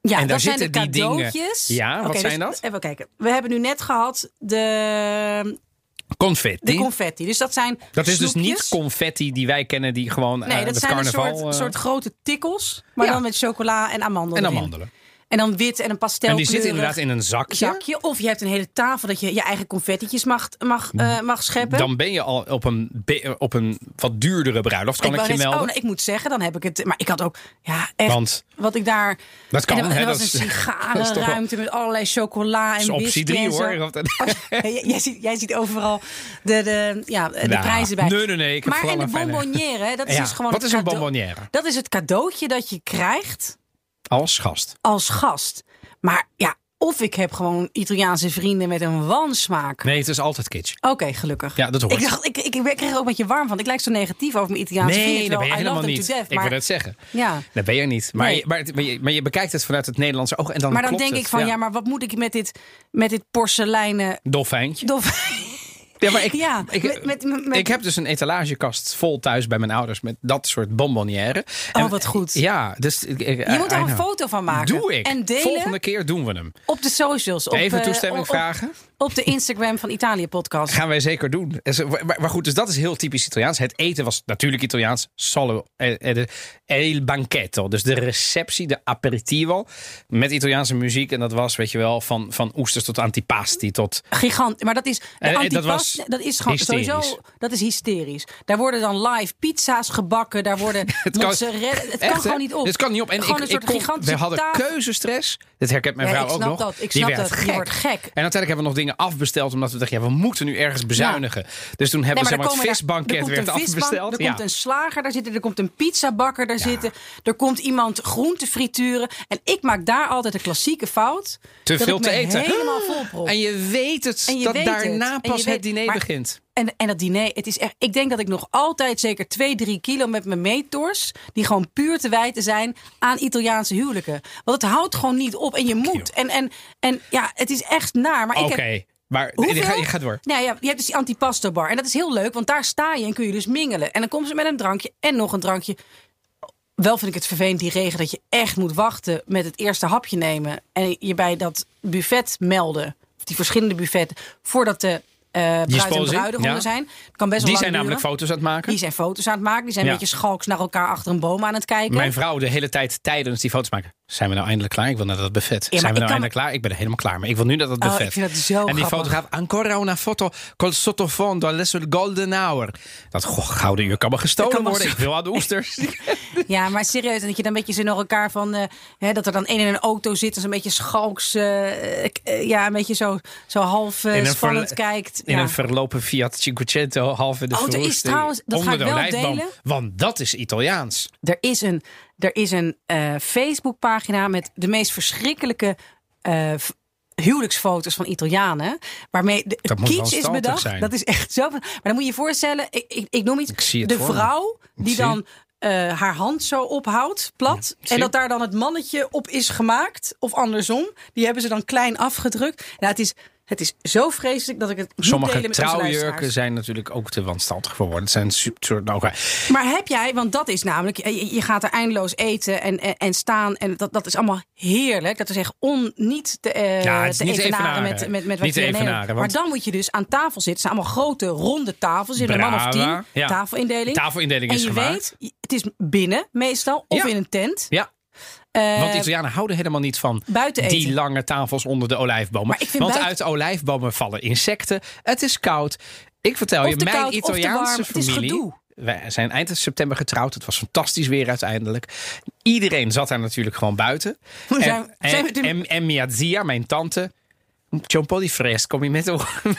Ja, En daar dat zijn de zitten die dingen- cadeautjes. Ja, wat Oké, zijn dus dat? Even kijken. We hebben nu net gehad de, Confetti. de confetti. Dus dat zijn dat is dus niet confetti die wij kennen, die gewoon eh Nee, dat met zijn een carnaval. soort, eh, soort grote tikkels. Maar Ja. dan met chocola en amandelen. en amandelen. En dan wit en een pastel. En die zitten inderdaad in een zakje. zakje. Of je hebt een hele tafel dat je je eigen confettietjes mag, mag, eh, mag scheppen. Dan ben je al op een, op een wat duurdere bruiloft, kan ik, je melden. Oh, ik moet zeggen, dan heb ik het. Maar ik had ook, ja, echt. Want wat ik daar. Dat kan, En hè, was dat een sigarenruimte met allerlei chocola en dat is optie whisky drie en zo. hoor. Jij, ziet, jij ziet overal de, de, ja, de Nou, prijzen bij. nee, nee, nee, ik heb maar en de bonbonnière, dat is Ja, dus gewoon. wat is een bonbonnière? Dat is het cadeautje dat je krijgt Als gast. als gast. Maar ja, of ik heb gewoon Italiaanse vrienden met een wansmaak. Nee, het is altijd kitsch. Oké, gelukkig. Ja, dat hoort. Ik, dacht, ik, ik, ik kreeg er ook met je warm van. Ik lijk zo negatief over mijn Italiaanse vrienden. Nee, dat ben je I helemaal niet. death, Ik maar, wil het zeggen. Ja. Dat ben je niet. Maar, Nee. je, maar, maar, je, maar je bekijkt het vanuit het Nederlandse oog en dan maar dan klopt denk het. ik van, ja. maar wat moet ik met dit, met dit porseleinen Dolfijntje. dof... Ja, maar ik, Ja, ik, met- met- met- met- ik heb dus een etalagekast vol thuis bij mijn ouders met dat soort bonbonnière. Oh, wat goed. Ja, dus ik- ik- Je moet daar een foto van maken. Doe ik. En delen Volgende keer doen we hem. op de socials. Op, Even eh, toestemming op- vragen. Op de Instagram van Italië Podcast. Gaan wij zeker doen. Maar goed, dus dat is heel typisch Italiaans. Het eten was natuurlijk Italiaans. Solo, eh, eh, el banchetto. Dus de receptie, de aperitivo. Met Italiaanse muziek. En dat was, weet je wel, van, van oesters tot antipasti. Tot, Gigant. Maar dat is. De Eh, eh, dat is gewoon hysterisch. sowieso. Dat is hysterisch. Daar worden dan live pizza's gebakken. Daar worden Het kan- mozzarella. Het kan Echt, gewoon hè? niet op. Het kan niet op. En gewoon ik, een soort ik kon- we hadden keuzestress. Dit herkent mijn Ja, vrouw ook snap nog. dat. Ik Die snap werd dat. Je gek. wordt gek. En uiteindelijk hebben we nog dingen afbesteld. Omdat we dachten, ja, we moeten nu ergens bezuinigen. Dus toen hebben we maar zeg maar, het visbanket er werd een visbank, afbesteld. Er Ja. komt een slager daar zitten, er komt een pizzabakker daar zitten. Er komt iemand groente frituren. En ik maak daar altijd de klassieke fout. Te veel te eten. helemaal volprop. En je weet het, je dat weet daarna het. Pas het diner begint. En, en dat diner, het is echt, ik denk dat ik nog altijd zeker 2, 3 kilo met mijn meetors... die gewoon puur te wijten zijn aan Italiaanse huwelijken. Want het houdt gewoon niet op en je moet. En, en, en ja, het is echt naar. Maar Oké, ik heb, maar Hoeveel? je gaat, door. Nou ja, je hebt dus die antipasto bar. En dat is heel leuk, want daar sta je en kun je dus mingelen. En dan komen ze met een drankje en nog een drankje. Wel vind ik het vervelend, die regen, dat je echt moet wachten met het eerste hapje nemen. En je bij dat buffet melden. Of die verschillende buffetten. Voordat de eh bruid en ja. zijn. Het kan best wel Die zijn namelijk foto's aan het maken. Die zijn foto's aan het maken. Die zijn Ja. een beetje schalks naar elkaar achter een boom aan het kijken. Mijn vrouw de hele tijd tijdens die foto's maken. Zijn we nou eindelijk klaar? Ik wil naar dat buffet. zijn we nou eindelijk klaar? Ik ben er helemaal klaar. Maar ik wil nu naar dat Oh, buffet. ik vind dat zo en die grappig. fotograaf, ancora una foto col sottofondo adesso il golden hour. Dat goh, gouden uur kan me gestolen kan worden. Ik wil aan de oesters. Ja, maar serieus. En dat je dan een beetje zo naar elkaar van... eh, hè, dat er dan één in een auto zit. en zo'n beetje schalks... eh, eh, ja, een beetje zo, zo half een spannend kijkt. In ja. een verlopen Fiat Cinquecento, half in de Oh, er is trouwens- dat onder ga ik wel delen. Want dat is Italiaans. Er is een, er is een Facebookpagina met de meest verschrikkelijke huwelijksfoto's van Italianen. Waarmee de Dat kitsch is bedacht. zijn. Dat is echt zo. Maar dan moet je je voorstellen, ik, ik, ik noem iets. Ik de me. vrouw die dan eh, haar hand zo ophoudt, plat. en dat daar dan het mannetje op is gemaakt. Of andersom. Die hebben ze dan klein afgedrukt. Nou, het is, het is zo vreselijk dat ik het Sommige delen met trouwjurken zijn natuurlijk ook te wanstaltig voor worden. Het zijn super soort. Nou, oké. Maar heb jij, want dat is namelijk, je, je gaat er eindeloos eten en, en, en staan. En dat, dat is allemaal heerlijk. Dat is echt on, niet te, eh, Ja, het is te niet evenaren evenaren. met, met, met wat Niet je in evenaren, want- Maar dan moet je dus aan tafel zitten. Het zijn allemaal grote, ronde tafels. Hebt een man of tien. ja. Tafelindeling. Tafelindeling en is je gemaakt. weet, het is binnen meestal. Of Ja. in een tent. Ja, Eh, want Italianen houden helemaal niet van buiten eten. die lange tafels onder de olijfbomen. Want buiten- uit de olijfbomen vallen insecten. Het is koud. Ik vertel Of je, mijn koud, Italiaanse familie. Wij zijn eind september getrouwd. Het was fantastisch weer uiteindelijk. Iedereen zat daar natuurlijk gewoon buiten. En, zijn we en, en, en mia zia, mijn tante, fresco.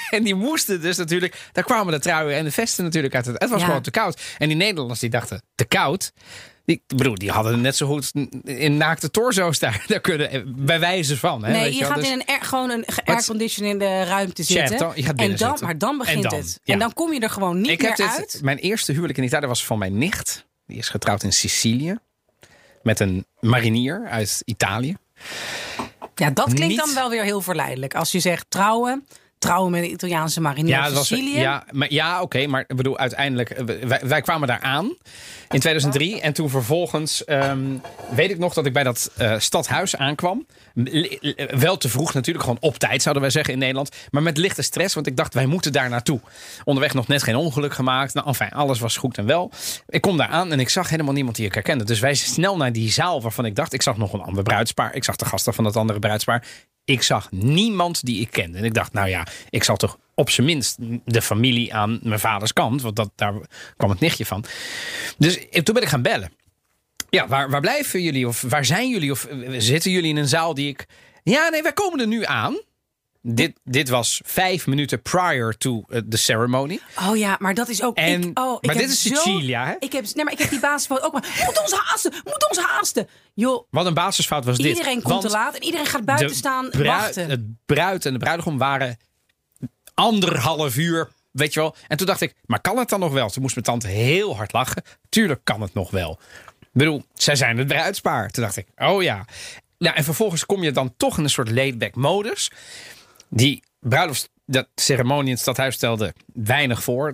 En die moesten dus natuurlijk... Daar kwamen de truien en de vesten natuurlijk uit. Het, het was Ja. gewoon te koud. En die Nederlanders die dachten, te koud? Ik bedoel, die hadden net zo goed in naakte torso's daar, daar kunnen. Bij wijze van. Hè, Nee, weet je wel. gaat Dus- in een air, gewoon een airconditionede ruimte zitten. Je gaat en dan, zitten. Maar dan begint En dan, het. ja. En dan kom je er gewoon niet ik meer heb dit, uit. Mijn eerste huwelijk in Italië was van mijn nicht. Die is getrouwd in Sicilië. Met een marinier uit Italië. Ja, dat klinkt Niet- dan wel weer heel verleidelijk. Als je zegt trouwen, trouwen met een Italiaanse marinier Ja, was, Sicilië. ja, maar, ja oké, maar ik bedoel, uiteindelijk, eh, wij, wij kwamen daar aan in 2003. En toen vervolgens, ehm, weet ik nog dat ik bij dat eh, stadhuis aankwam. L- Wel te vroeg natuurlijk, gewoon op tijd zouden wij zeggen in Nederland. Maar met lichte stress, want ik dacht, wij moeten daar naartoe. Onderweg nog net geen ongeluk gemaakt. Nou, enfin, alles was goed en wel. Ik kom daar aan en ik zag helemaal niemand die ik herkende. Dus wij snel naar die zaal waarvan ik dacht, ik zag nog een ander bruidspaar. Ik zag de gasten van dat andere bruidspaar. Ik zag niemand die ik kende. En ik dacht, nou ja, ik zal toch op zijn minst de familie aan mijn vaders kant. Want dat, daar kwam het nichtje van. Dus toen ben ik gaan bellen. Ja, waar, waar blijven jullie? Of waar zijn jullie? Of eh, zitten jullie in een zaal die ik... Ja, nee, wij komen er nu aan. Dit, dit was vijf minuten prior to eh, the ceremony. Oh ja, maar dat is ook. En- ik, oh, ik maar dit is zo- Sicilia, hè? Ik heb, nee, maar ik heb die basisfout ook maar. Moet ons haasten, moet ons haasten. Joh, Wat een basisfout was dit. iedereen komt te laat en iedereen gaat buiten staan wachten. Het bruid en de bruidegom waren anderhalf uur, weet je wel. En toen dacht ik, maar kan het dan nog wel? Toen moest mijn tante heel hard lachen. Tuurlijk kan het nog wel. Ik bedoel, zij zijn het bruidspaar. Toen dacht ik, oh ja. Nou, en vervolgens kom je dan toch in een soort laid-back modus. Die bruiloft, dat ceremonie in het stadhuis stelde weinig voor.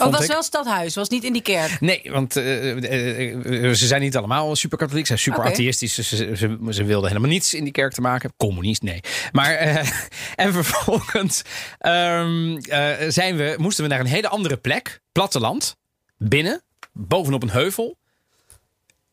Oh, het was ik. wel stadhuis, was niet in die kerk. Nee, want eh, eh, eh, ze zijn niet allemaal super katholiek. Ze zijn super atheïstisch. Ze, ze, wilden helemaal niets in die kerk te maken. Communist, nee. Maar, en vervolgens ehm, eh, zijn we, moesten we naar een hele andere plek. Platteland. Binnen. Bovenop een heuvel.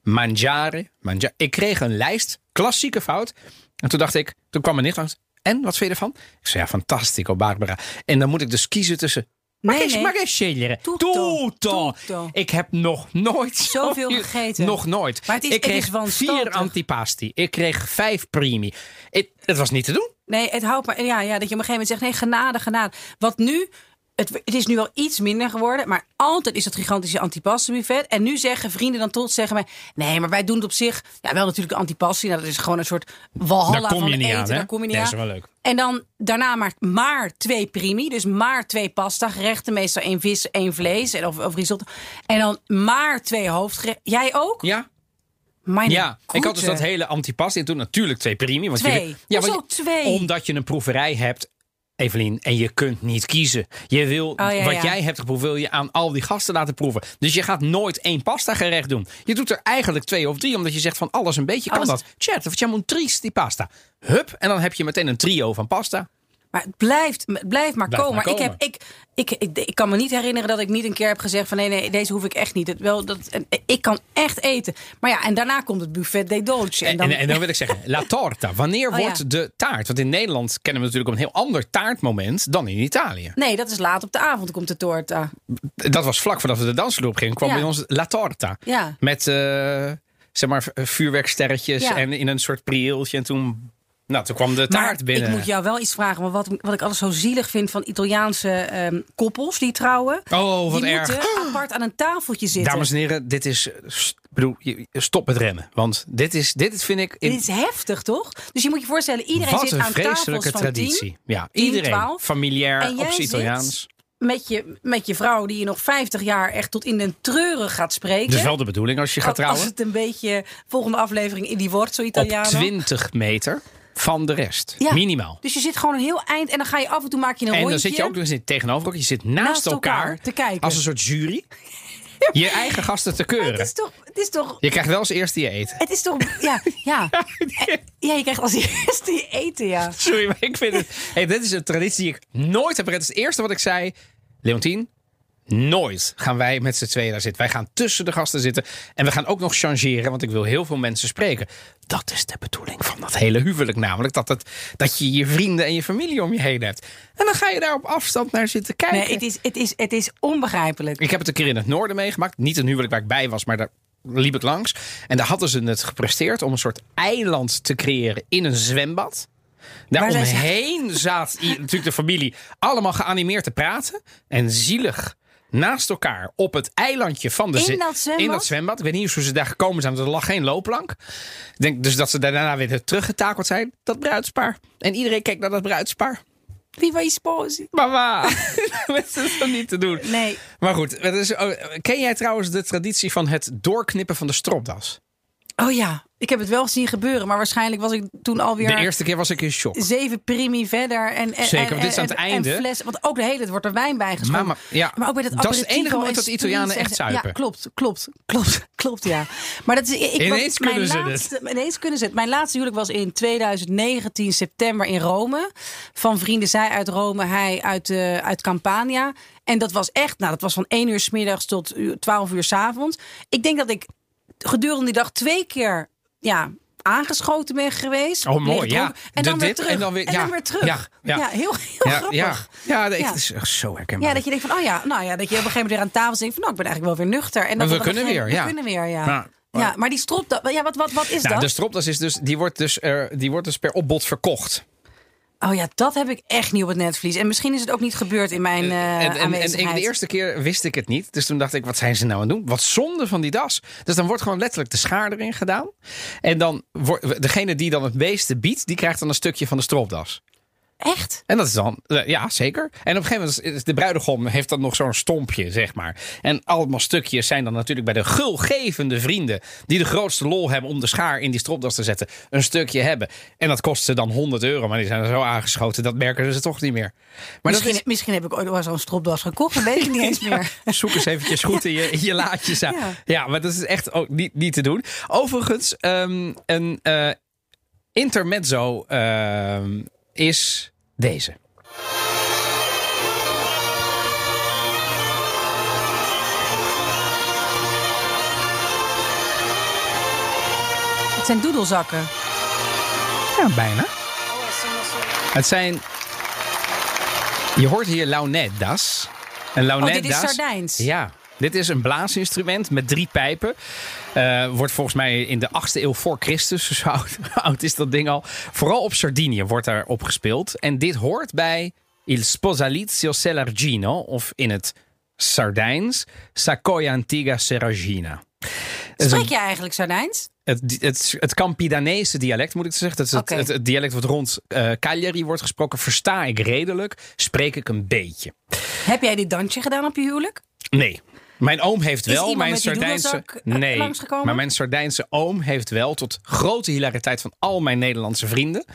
Mangiare. mangia- Ik kreeg een lijst. Klassieke fout. En toen dacht ik, toen kwam mijn nicht langs. En, wat vind je ervan? Ik zei, ja, fantastico, Barbara. En dan moet ik dus kiezen tussen Ma Nee, nee. ma che scegliere? Tutto. Ik heb nog nooit Zoveel zoveel- gegeten. Nog nooit. Maar het is- ik het kreeg is wanstaltig. vier antipasti. Ik kreeg vijf primi. Het, het was niet te doen. Nee, het houdt maar. Ja, ja, dat je op een gegeven moment zegt: nee, genade, genade. Wat nu. Het, het is nu wel iets minder geworden, maar altijd is het gigantische antipastenbuffet. En nu zeggen vrienden dan tot zeggen mij: nee, maar wij doen het op zich. Ja, wel natuurlijk de antipastie. Nou, dat is gewoon een soort walhalla Daar kom je van niet eten. aan? Daar kom je niet Nee, aan. dat is wel leuk. En dan daarna maar, maar twee primi. Dus maar twee pasta gerechten. Meestal één vis, één vlees. En Of, of risotto. En dan maar twee hoofdgerechten. Jij ook? Ja, Mijn ja. ik had dus dat hele antipasti. En toen natuurlijk twee primi. Want Twee. Je, ja, want je- twee? Omdat je een proeverij hebt. Evelien, en je kunt niet kiezen. Je wil, Oh, ja, wat ja. jij hebt geproefd, wil je aan al die gasten laten proeven. Dus je gaat nooit één pasta gerecht doen. Je doet er eigenlijk twee of drie, omdat je zegt van alles een beetje kan dat. Chat, facciamo un tris die pasta. Hup, en dan heb je meteen een trio van pasta. Maar het blijft, het blijft maar Blijft komen. maar ik, heb, ik, ik, ik, ik kan me niet herinneren dat ik niet een keer heb gezegd van nee, nee, deze hoef ik echt niet. Het, wel, dat, en, ik kan echt eten. Maar ja, en daarna komt het buffet dei dolce. En En dan, dan, en, dan wil ik zeggen, la torta. Wanneer Oh, ja. wordt de taart? Want in Nederland kennen we natuurlijk een heel ander taartmoment dan in Italië. Nee, dat is laat op de avond komt de torta. Dat was vlak voordat we de dansvloer op gingen, kwam Ja. bij ons la torta. Ja. Met eh, zeg maar vuurwerksterretjes Ja. en in een soort prieeltje. En toen, nou, toen kwam de Maar taart binnen. ik moet jou wel iets vragen. Want wat, wat ik alles zo zielig vind van Italiaanse ehm, koppels die trouwen. Oh, wat die erg. moeten apart aan een tafeltje zitten. Dames en heren, dit is. bedoel, stop met rennen. Want dit is, dit vind ik. In, Dit is heftig, toch? Dus je moet je voorstellen, iedereen wat zit een aan tafels vreselijke van traditie. 10, ja, 10, iedereen. 12. Familiair, op zit Italiaans. met je, met je vrouw die je nog 50 jaar echt tot in den treuren gaat spreken. Dat is wel de bedoeling als je gaat trouwen. Als het een beetje volgende aflevering in die wordt zo Op Italiano. 20 meter van de rest. Ja. Minimaal. Dus je zit gewoon een heel eind en dan ga je af en toe maak je een En rondje. dan zit je ook nog eens in- tegenover. Je zit naast, Naast elkaar te kijken. Als een soort jury. Je eigen gasten te keuren. het is toch, het is toch, Je krijgt wel als eerste je eten. het is toch, ja, ja. Ja, je krijgt als eerste je eten, ja. Sorry, maar ik vind het. Hey, dit is een traditie die ik nooit heb. Het is het eerste wat ik zei. Leontien, nooit gaan wij met z'n tweeën daar zitten. Wij gaan tussen de gasten zitten. En we gaan ook nog changeren, want ik wil heel veel mensen spreken. Dat is de bedoeling van dat hele huwelijk. Namelijk dat, het, dat je je vrienden en je familie om je heen hebt. En dan ga je daar op afstand naar zitten kijken. Nee, het is, het is, het is onbegrijpelijk. Ik heb het een keer in het noorden meegemaakt. Niet een huwelijk waar ik bij was, maar daar liep ik langs. En daar hadden ze het gepresteerd om een soort eiland te creëren in een zwembad. Daar Waar zij omheen zat natuurlijk de familie allemaal geanimeerd te praten. En zielig naast elkaar op het eilandje van de In dat zwembad? In dat zwembad. Ik weet niet hoe ze daar gekomen zijn, want er lag geen loopplank. Ik denk dus dat ze daarna weer teruggetakeld zijn. Dat bruidspaar. En iedereen keek naar dat bruidspaar. Viva i sposi. Mama, dat is toch niet te doen. Nee. Maar goed, is, oh, ken jij trouwens de traditie van het doorknippen van de stropdas? Oh ja, ik heb het wel zien gebeuren, maar waarschijnlijk was ik toen alweer De eerste keer was ik in shock. zeven primi verder. En, en, Zeker, en, want dit is aan het en- einde. En fles, want ook de hele tijd wordt er wijn bij geschonken. Mama, ja, maar ook bij dat, dat is het enige moment en dat de Italianen echt en- zuipen. Ja, klopt, klopt, klopt, klopt, ja. Maar dat is, ik, Ineens kunnen ze laatste, Ineens kunnen ze het. Mijn laatste huwelijk was in 2019 september in Rome. Van vrienden, zij uit Rome, hij uit, eh, uit Campania. En dat was echt, nou dat was van 1 uur s middags tot uur- 12 uur s avonds. Ik denk dat ik gedurende die dag twee keer ja, aangeschoten ben geweest. Oh, mooi, ja. En De dan weer dit, terug. en dan weer- ja, weer terug. ja, ja. heel, heel Ja, grappig. ja, ja, het is echt zo herkenbaar. Ja, dat je denkt van, oh ja, nou ja, dat je op een gegeven moment weer aan tafel denkt van, nou, ik ben eigenlijk wel weer nuchter. En dat we kunnen weer, ja. We kunnen weer, ja. Ja, maar die strop, ja, wat, wat, wat is nou, dat? de stropdas is dus, die wordt dus, eh, die wordt dus per opbod verkocht. Oh ja, dat heb ik echt niet op het netvlies. En misschien is het ook niet gebeurd in mijn eh en, en, en aanwezigheid. ik, de eerste keer wist ik het niet. Dus toen dacht ik, wat zijn ze nou aan het doen? Wat zonde van die das. Dus dan wordt gewoon letterlijk de schaar erin gedaan. En dan wordt degene die dan het meeste biedt, die krijgt dan een stukje van de stropdas. Echt? En dat is dan, eh, ja zeker. En op een gegeven moment is de bruidegom heeft dan nog zo'n stompje, zeg maar. En allemaal stukjes zijn dan natuurlijk bij de gulgevende vrienden. die de grootste lol hebben om de schaar in die stropdas te zetten. een stukje hebben. En dat kost ze dan 100 euro, maar die zijn er zo aangeschoten, dat merken ze toch niet meer. Maar misschien, misschien heb ik ooit wel zo'n stropdas gekocht, dat weet ik niet eens meer. zoek eens eventjes goed in je, in je laadjes aan. Ja. Ja. maar dat is echt ook niet, niet te doen. Overigens, ehm, een eh, intermezzo ehm, is deze. Het zijn doedelzakken. Ja, bijna. Het zijn. Je hoort hier launedas. Een Oh, launet dit is das. Sardijns. Ja, dit is een blaasinstrument met drie pijpen. Eh, wordt volgens mij in de 8e eeuw voor Christus, dus hoe oud, oud is dat ding al? Vooral op Sardinië wordt daar op gespeeld. En dit hoort bij Il Sposalizio Selargino, of in het Sardijns, Sacoia Antiga Serragina. Een- Spreek je eigenlijk Sardijns? het, het, het Campidanese dialect, moet ik zeggen. Dat is het, Oké. het, het dialect wat rond eh, Cagliari wordt gesproken. Versta ik redelijk, spreek ik een beetje. Heb jij dit dansje gedaan op je huwelijk? Nee. Mijn oom heeft Is wel. Mijn Sardijnse. eh, Nee. langsgekomen? Maar mijn Sardijnse oom heeft wel, tot grote hilariteit van al mijn Nederlandse vrienden.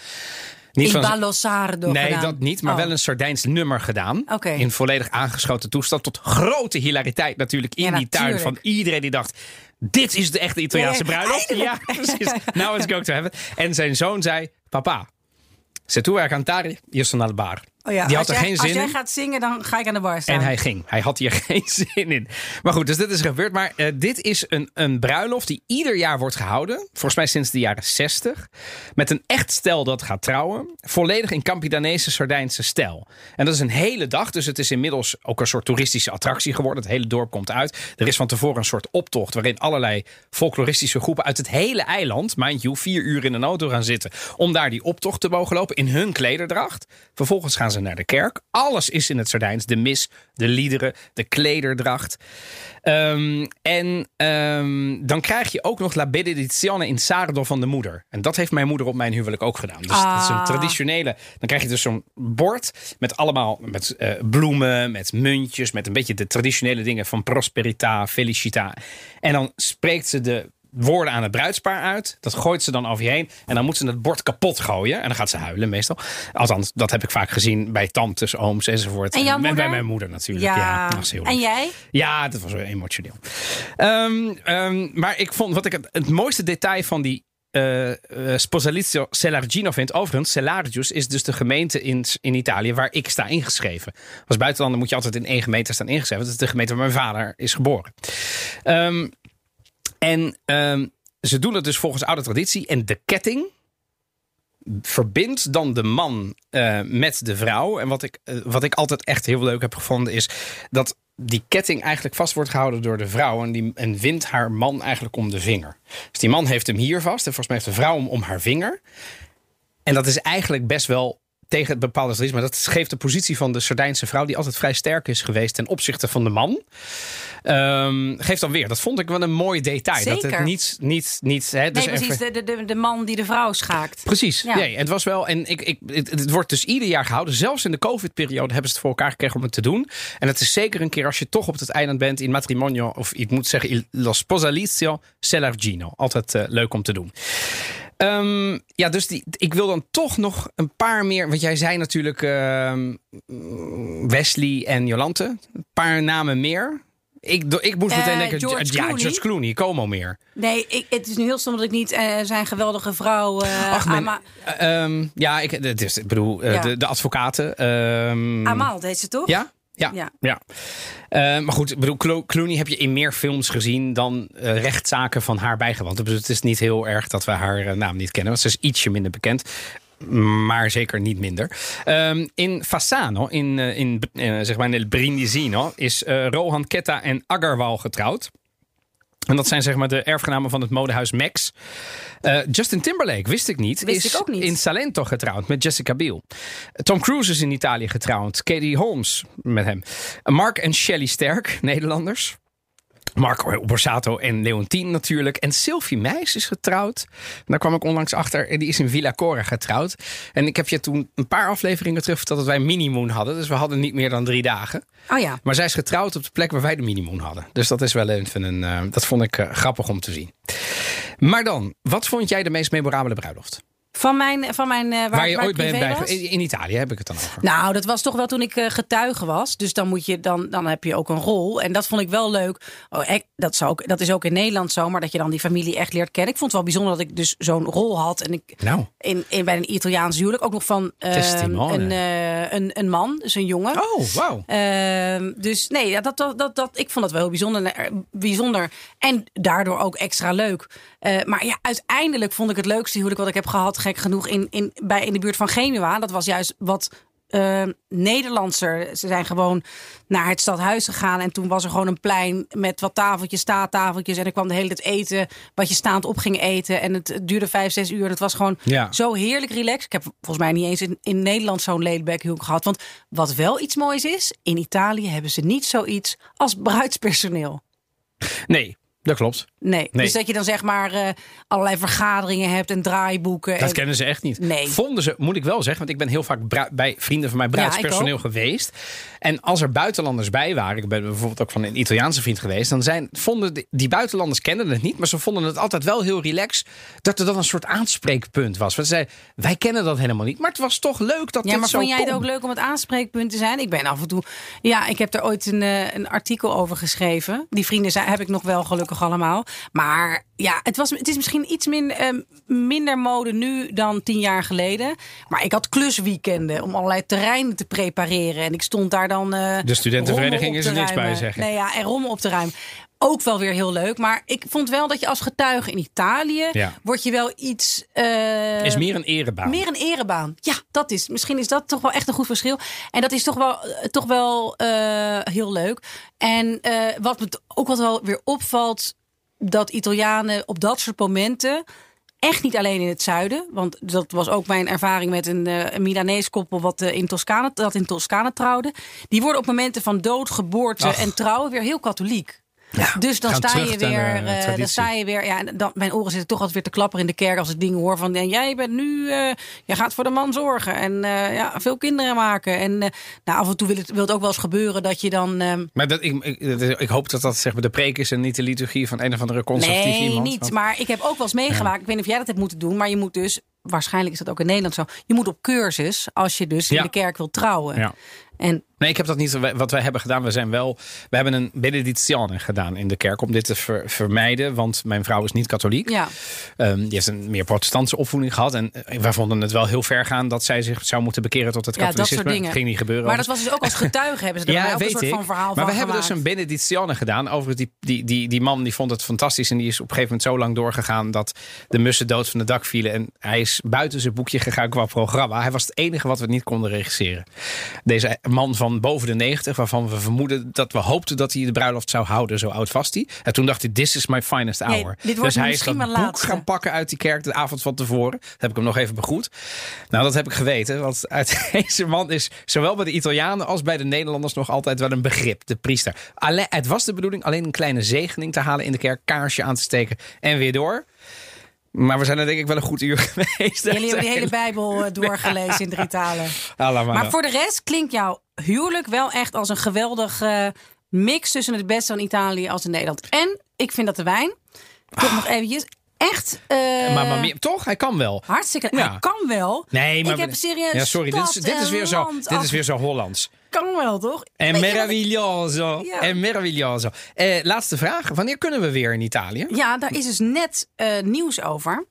Niet In van- Ballo Sardo Nee, gedaan. dat niet, maar Oh. wel een Sardijns nummer gedaan. In volledig aangeschoten toestand. Tot grote hilariteit natuurlijk in Ja, die tuin van iedereen die dacht... Dit is de echte Italiaanse bruiloft. Ja, precies. Now it's going to happen. En zijn zoon zei, papa, se tu a cantare, io sono al bar. Oh ja, Die had als er jij, geen Als zin jij in. gaat zingen, dan ga ik aan de bar staan. En hij ging. Hij had hier geen zin in. Maar goed, dus dit is gebeurd. Maar eh, dit is een, een bruiloft die ieder jaar wordt gehouden. Volgens mij sinds de jaren 60. Met een echt stel dat gaat trouwen. Volledig in Campidanese Sardijnse stijl. En dat is een hele dag. Dus het is inmiddels ook een soort toeristische attractie geworden. Het hele dorp komt uit. Er is van tevoren een soort optocht. Waarin allerlei folkloristische groepen uit het hele eiland. Mind you, vier uur in een auto gaan zitten. Om daar die optocht te mogen lopen. In hun klederdracht. Vervolgens gaan ze naar de kerk. Alles is in het Sardijns. De mis, de liederen, de klederdracht. Ehm, en ehm, dan krijg je ook nog La Benedizione in Sardo van de moeder. En dat heeft mijn moeder op mijn huwelijk ook gedaan. Dus dat is een Ah. traditionele. Dan krijg je dus zo'n bord met allemaal met eh, bloemen, met muntjes, met een beetje de traditionele dingen van prosperita, felicita. En dan spreekt ze de woorden aan het bruidspaar uit. Dat gooit ze dan over je heen. En dan moet ze het bord kapot gooien. En dan gaat ze huilen meestal. Althans, dat heb ik vaak gezien bij tantes, ooms enzovoort. En jouw bij moeder? mijn moeder natuurlijk. Ja. Ja, dat was heel en jij? Ja, dat was wel emotioneel. Ehm, ehm, maar ik vond wat ik het, het mooiste detail van die eh eh, Sposalizio Selargino vind. Overigens, Selargius is dus de gemeente in, in Italië waar ik sta ingeschreven. Als buitenlander moet je altijd in één gemeente staan ingeschreven. Dat is de gemeente waar mijn vader is geboren. Ehm, en ehm, ze doen het dus volgens oude traditie. En de ketting verbindt dan de man eh, met de vrouw. En wat ik, eh, wat ik altijd echt heel leuk heb gevonden is dat die ketting eigenlijk vast wordt gehouden door de vrouw. En, die, en wint haar man eigenlijk om de vinger. Dus die man heeft hem hier vast. En volgens mij heeft de vrouw hem om haar vinger. En dat is eigenlijk best wel tegen het bepaalde traditie. Maar dat geeft de positie van de Sardijnse vrouw... die altijd vrij sterk is geweest ten opzichte van de man. Ehm, geeft dan weer. Dat vond ik wel een mooi detail. Dat het niet... niet, niet hè, dus nee, precies. even- De, de, de, man die de vrouw schaakt. Precies. Ja. Nee, het was wel. En ik, ik, het, het wordt dus ieder jaar gehouden. Zelfs in de COVID-periode hebben ze het voor elkaar gekregen om het te doen. En het is zeker een keer als je toch op het eiland bent in matrimonio. Of ik moet zeggen, il- lo sposalizio Selargino. Altijd eh, leuk om te doen. Ehm, ja, dus die, ik wil dan toch nog een paar meer. Want jij zei natuurlijk ehm, Wesley en Jolante. Een paar namen meer. Ik, ik moest meteen Eh, denken, George ja, Clooney. George Clooney, Como meer. Nee, ik, het is nu heel stom dat ik niet eh, zijn geweldige vrouw... eh Ach, Eh, ehm, ja, ik, het is, ik bedoel, Ja. de, de advocaten. ehm, Amal heet ze toch? Ja? Ja. Ja. ja. Eh, maar goed, bedoel, Clo- Clooney heb je in meer films gezien dan rechtszaken van haar bijgewoond. Dus het is niet heel erg dat we haar naam niet kennen. Want ze is ietsje minder bekend. Maar zeker niet minder. Ehm, in Fassano, in, eh, in eh, zeg maar nel Brindisino, is eh, Rohan Ketta en Agarwal getrouwd. En dat zijn zeg maar de erfgenamen van het modehuis Max. Justin Timberlake, wist ik niet, Wist is ik ook niet. in Salento getrouwd met Jessica Biel. Tom Cruise is in Italië getrouwd. Katie Holmes met hem. Mark en Shelley Sterk, Nederlanders. Marco Borsato en Leontien natuurlijk. En Sylvie Meis is getrouwd. Daar kwam ik onlangs achter. En die is in Villa Cora getrouwd. En ik heb je toen een paar afleveringen terug verteld dat wij minimoon hadden. Dus we hadden niet meer dan drie dagen. Oh ja. Maar zij is getrouwd op de plek waar wij de minimoon hadden. Dus dat is wel even een. eh, dat vond ik eh, grappig om te zien. Maar dan, wat vond jij de meest memorabele bruiloft? Van mijn, van mijn eh, waar, Waar, je ooit bent bij in, in Italië heb ik het dan over. Nou, dat was toch wel toen ik eh, getuige was. Dus dan, moet je, dan, dan heb je ook een rol. En dat vond ik wel leuk. Oh, dat, zou ook, dat is ook in Nederland zo, maar dat je dan die familie echt leert kennen. Ik vond het wel bijzonder dat ik dus zo'n rol had. En ik Nou. in, in, bij een Italiaans huwelijk ook nog van Testimone. een, een, een man, dus een jongen. Oh, wauw. Ehm, dus nee, dat, dat, dat, dat, ik vond dat wel heel bijzonder, bijzonder. En daardoor ook extra leuk. Maar ja, uiteindelijk vond ik het leukste huwelijk wat ik heb gehad, gek genoeg, in, in, bij, in de buurt van Genua. Dat was juist wat eh, Nederlandser. Ze zijn gewoon naar het stadhuis gegaan. En toen was er gewoon een plein met wat tafeltjes, staattafeltjes. En er kwam de hele tijd eten. Wat je staand op ging eten. En het duurde vijf, zes uur. En het was gewoon Ja. zo heerlijk relaxed. Ik heb volgens mij niet eens in, in Nederland zo'n laidback huwelijk gehad. Want wat wel iets moois is, in Italië hebben ze niet zoiets als bruidspersoneel. Nee, dat klopt. Nee. Nee. Dus dat je dan zeg maar eh, allerlei vergaderingen hebt en draaiboeken. Dat en, kennen ze echt niet. Nee. Vonden ze, moet ik wel zeggen, want ik ben heel vaak bij vrienden van mij bruidspersoneel geweest. En als er buitenlanders bij waren, ik ben bijvoorbeeld ook van een Italiaanse vriend geweest, dan zijn, vonden die, die buitenlanders kenden het niet, maar ze vonden het altijd wel heel relaxed dat er dan een soort aanspreekpunt was. Want ze zeiden, wij kennen dat helemaal niet, maar het was toch leuk dat Ja, dit maar zo vond jij het ook leuk om het aanspreekpunt te zijn? Ik ben af en toe. Ja, ik heb er ooit een, eh, een artikel over geschreven. Die vrienden zijn, heb ik nog wel gelukkig allemaal. Maar ja, het, was, het is misschien iets min, eh, minder mode nu dan tien jaar geleden. Maar ik had klusweekenden om allerlei terreinen te prepareren. En ik stond daar dan. eh, De studentenvereniging is er niks bij, ruimen. zeg je. Nee, ja, en rommel op te ruimen. Ook wel weer heel leuk. Maar ik vond wel dat je als getuige in Italië. Ja. word je wel iets. eh, Is meer een erebaan. meer een erebaan. Ja, dat is. Misschien is dat toch wel echt een goed verschil. En dat is toch wel, eh, toch wel eh, heel leuk. En wat me ook wat wel weer opvalt, dat Italianen op dat soort momenten. Echt niet alleen in het zuiden. Want dat was ook mijn ervaring met een, een Milanees koppel wat in Toscane, dat in Toscane trouwde. Die worden op momenten van dood, geboorte Ach. en trouwen weer heel katholiek. Dus dan sta, je weer, eh, dan sta je weer. Ja, dan, mijn oren zitten toch altijd weer te klapperen in de kerk als ik dingen hoor van. En jij bent nu. eh jij gaat voor de man zorgen. En eh, ja, veel kinderen maken. En eh, nou, af en toe wil het, wil het ook wel eens gebeuren dat je dan. ehm, Maar dat, ik, ik, ik hoop dat dat zeg maar de preek is en niet de liturgie van een of andere conservatief nee, iemand. niet. Want- Maar ik heb ook wel eens meegemaakt. Ik weet niet of jij dat hebt moeten doen. Maar je moet dus. Waarschijnlijk is dat ook in Nederland zo. Je moet op cursus als je dus Ja. in de kerk wilt trouwen. Ja. En Nee, ik heb dat niet. Wat wij hebben gedaan, we zijn wel. We hebben een benedizione gedaan in de kerk om dit te ver- vermijden. Want mijn vrouw is niet katholiek. ja. Ehm, die heeft een meer protestantse opvoeding gehad. En eh, wij vonden het wel heel ver gaan dat zij zich zou moeten bekeren tot het Ja, dat soort katholicisme. dingen. Ging niet gebeuren. Maar dat was dus ook als getuige hebben ze er bij ook een soort van verhaal maar van we hebben dus een benedizione gedaan. Overigens, die, die, die, die man die vond het fantastisch. En die is op een gegeven moment zo lang doorgegaan dat de mussen dood van het dak vielen. En hij is buiten zijn boekje gegaan qua programma. Hij was het enige wat we niet konden regisseren. Deze man van boven de 90, waarvan we vermoeden dat we hoopten dat hij de bruiloft zou houden. Zo oud was hij. En toen dacht hij, this is my finest hour. Nee, dit wordt dus hij is dat boek laatste. gaan pakken uit die kerk de avond van tevoren. Dat heb ik hem nog even begroet. Nou, dat heb ik geweten. Want uit deze man is zowel bij de Italianen als bij de Nederlanders nog altijd wel een begrip. De priester. Alleen, het was de bedoeling alleen een kleine zegening te halen in de kerk. Kaarsje aan te steken en weer door. Maar we zijn er denk ik wel een goed uur geweest. Jullie hebben de hele Bijbel eh, doorgelezen in drie talen. Allemaal. Maar voor de rest klinkt jouw huwelijk wel echt als een geweldige mix tussen het beste van Italië als in Nederland. En ik vind dat de wijn, toch nog eventjes, echt eh, maar, maar meer, toch? Hij kan wel. hartstikke... Ja. Hij kan wel. Nee, maar ik heb serieus Ja, sorry, dit is, dit is weer zo. Dit is weer zo Hollands. Kan wel, toch? En meraviglioso. Ja. En meraviglioso. Eh, laatste vraag. Wanneer kunnen we weer in Italië? Ja, daar is dus net eh, nieuws over.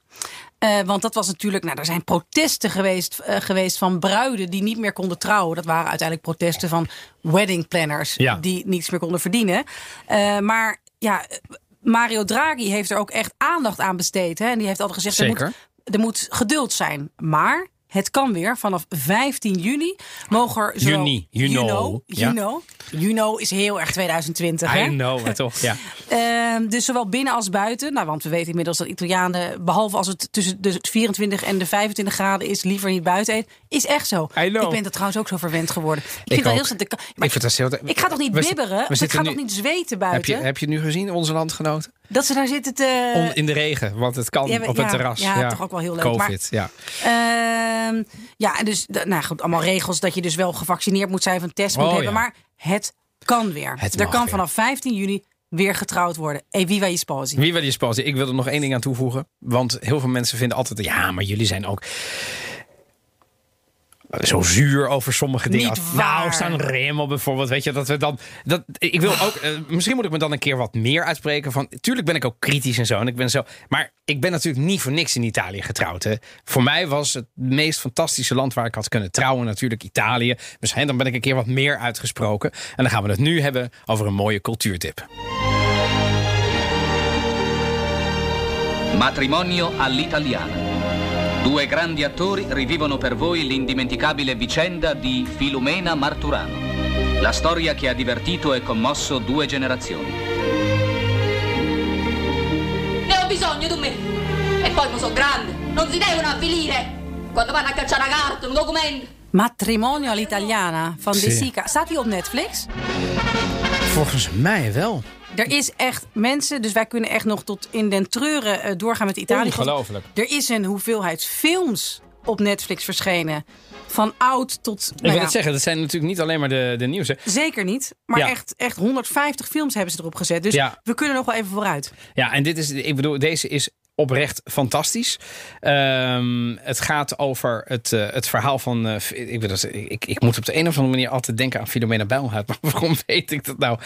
Want dat was natuurlijk, nou, er zijn protesten geweest, geweest van bruiden die niet meer konden trouwen. Dat waren uiteindelijk protesten van wedding planners Ja. die niets meer konden verdienen. Maar ja, Mario Draghi heeft er ook echt aandacht aan besteed. Hè? En die heeft altijd gezegd, er moet, er moet geduld zijn. Maar het kan weer. Vanaf 15 juni mogen er zowel... Juni, you know, Juno, ja. Juno. Juno is heel erg 2020, hè? I know, toch? Ja. Ehm, dus zowel binnen als buiten. Nou, want we weten inmiddels dat Italianen, behalve als het tussen de 24 en de 25 graden is, liever niet buiten eten. Is echt zo. I know. Ik ben er trouwens ook zo verwend geworden. Ik, Ik vind ook. heel snel- Ik vind dat heel... ik ga toch niet We- bibberen? we ik ga nu- toch niet zweten Heb buiten? je, heb je nu gezien, onze landgenoten? Dat ze daar zitten te... Om, in de regen, want het kan Ja, op het terras. ja, toch ook wel heel leuk. Covid, ja. Ehm, ja, en dus, nou goed, allemaal regels dat je dus wel gevaccineerd moet zijn of een test moet Oh, hebben. Maar het kan weer. Het er kan weer. vanaf 15 juni weer getrouwd worden. E viva je sposi. Wie wil je sposie? Ik wil er nog één ding aan toevoegen. Want heel veel mensen vinden altijd... Ja, maar jullie zijn ook... Zo zuur over sommige dingen. Niet Als- waar. Nou, staan Remo bijvoorbeeld. Weet je, dat we dan. Dat, ik wil ook. eh, misschien moet ik me dan een keer wat meer uitspreken. Van, tuurlijk ben ik ook kritisch en zo. En ik ben zo. Maar ik ben natuurlijk niet voor niks in Italië getrouwd. Hè. Voor mij was het meest fantastische land waar ik had kunnen trouwen. Natuurlijk Italië. Dus hè, dan ben ik een keer wat meer uitgesproken. En dan gaan we het nu hebben over een mooie cultuurtip. Matrimonio all'italiana. Due grandi attori rivivono per voi l'indimenticabile vicenda di Filumena Marturano. La storia che ha divertito e commosso due generazioni. Ne ho bisogno di me. E poi mo sono grande. Non si devono avvilire. Quando vanno a cacciare una carta, un documento. Matrimonio all'italiana van De. Sica. Staat die op Netflix? Volgens mij wel. Er is echt mensen, dus wij kunnen echt nog tot in den treuren eh, doorgaan met Italië. Ongelooflijk. Er is een hoeveelheid films op Netflix verschenen. Van oud tot. Ik nou wil ja, het zeggen, dat zijn natuurlijk niet alleen maar de, de nieuwste. Zeker niet. Maar Ja. echt, echt 150 films hebben ze erop gezet. Dus Ja. we kunnen nog wel even vooruit. Ja, en dit is, ik bedoel, deze is oprecht fantastisch. Ehm, het gaat over het, eh, het verhaal van. eh, ik, dat, ik, ik moet op de een of andere manier altijd denken aan Filomena Bijlhout. Maar waarom weet ik dat nou?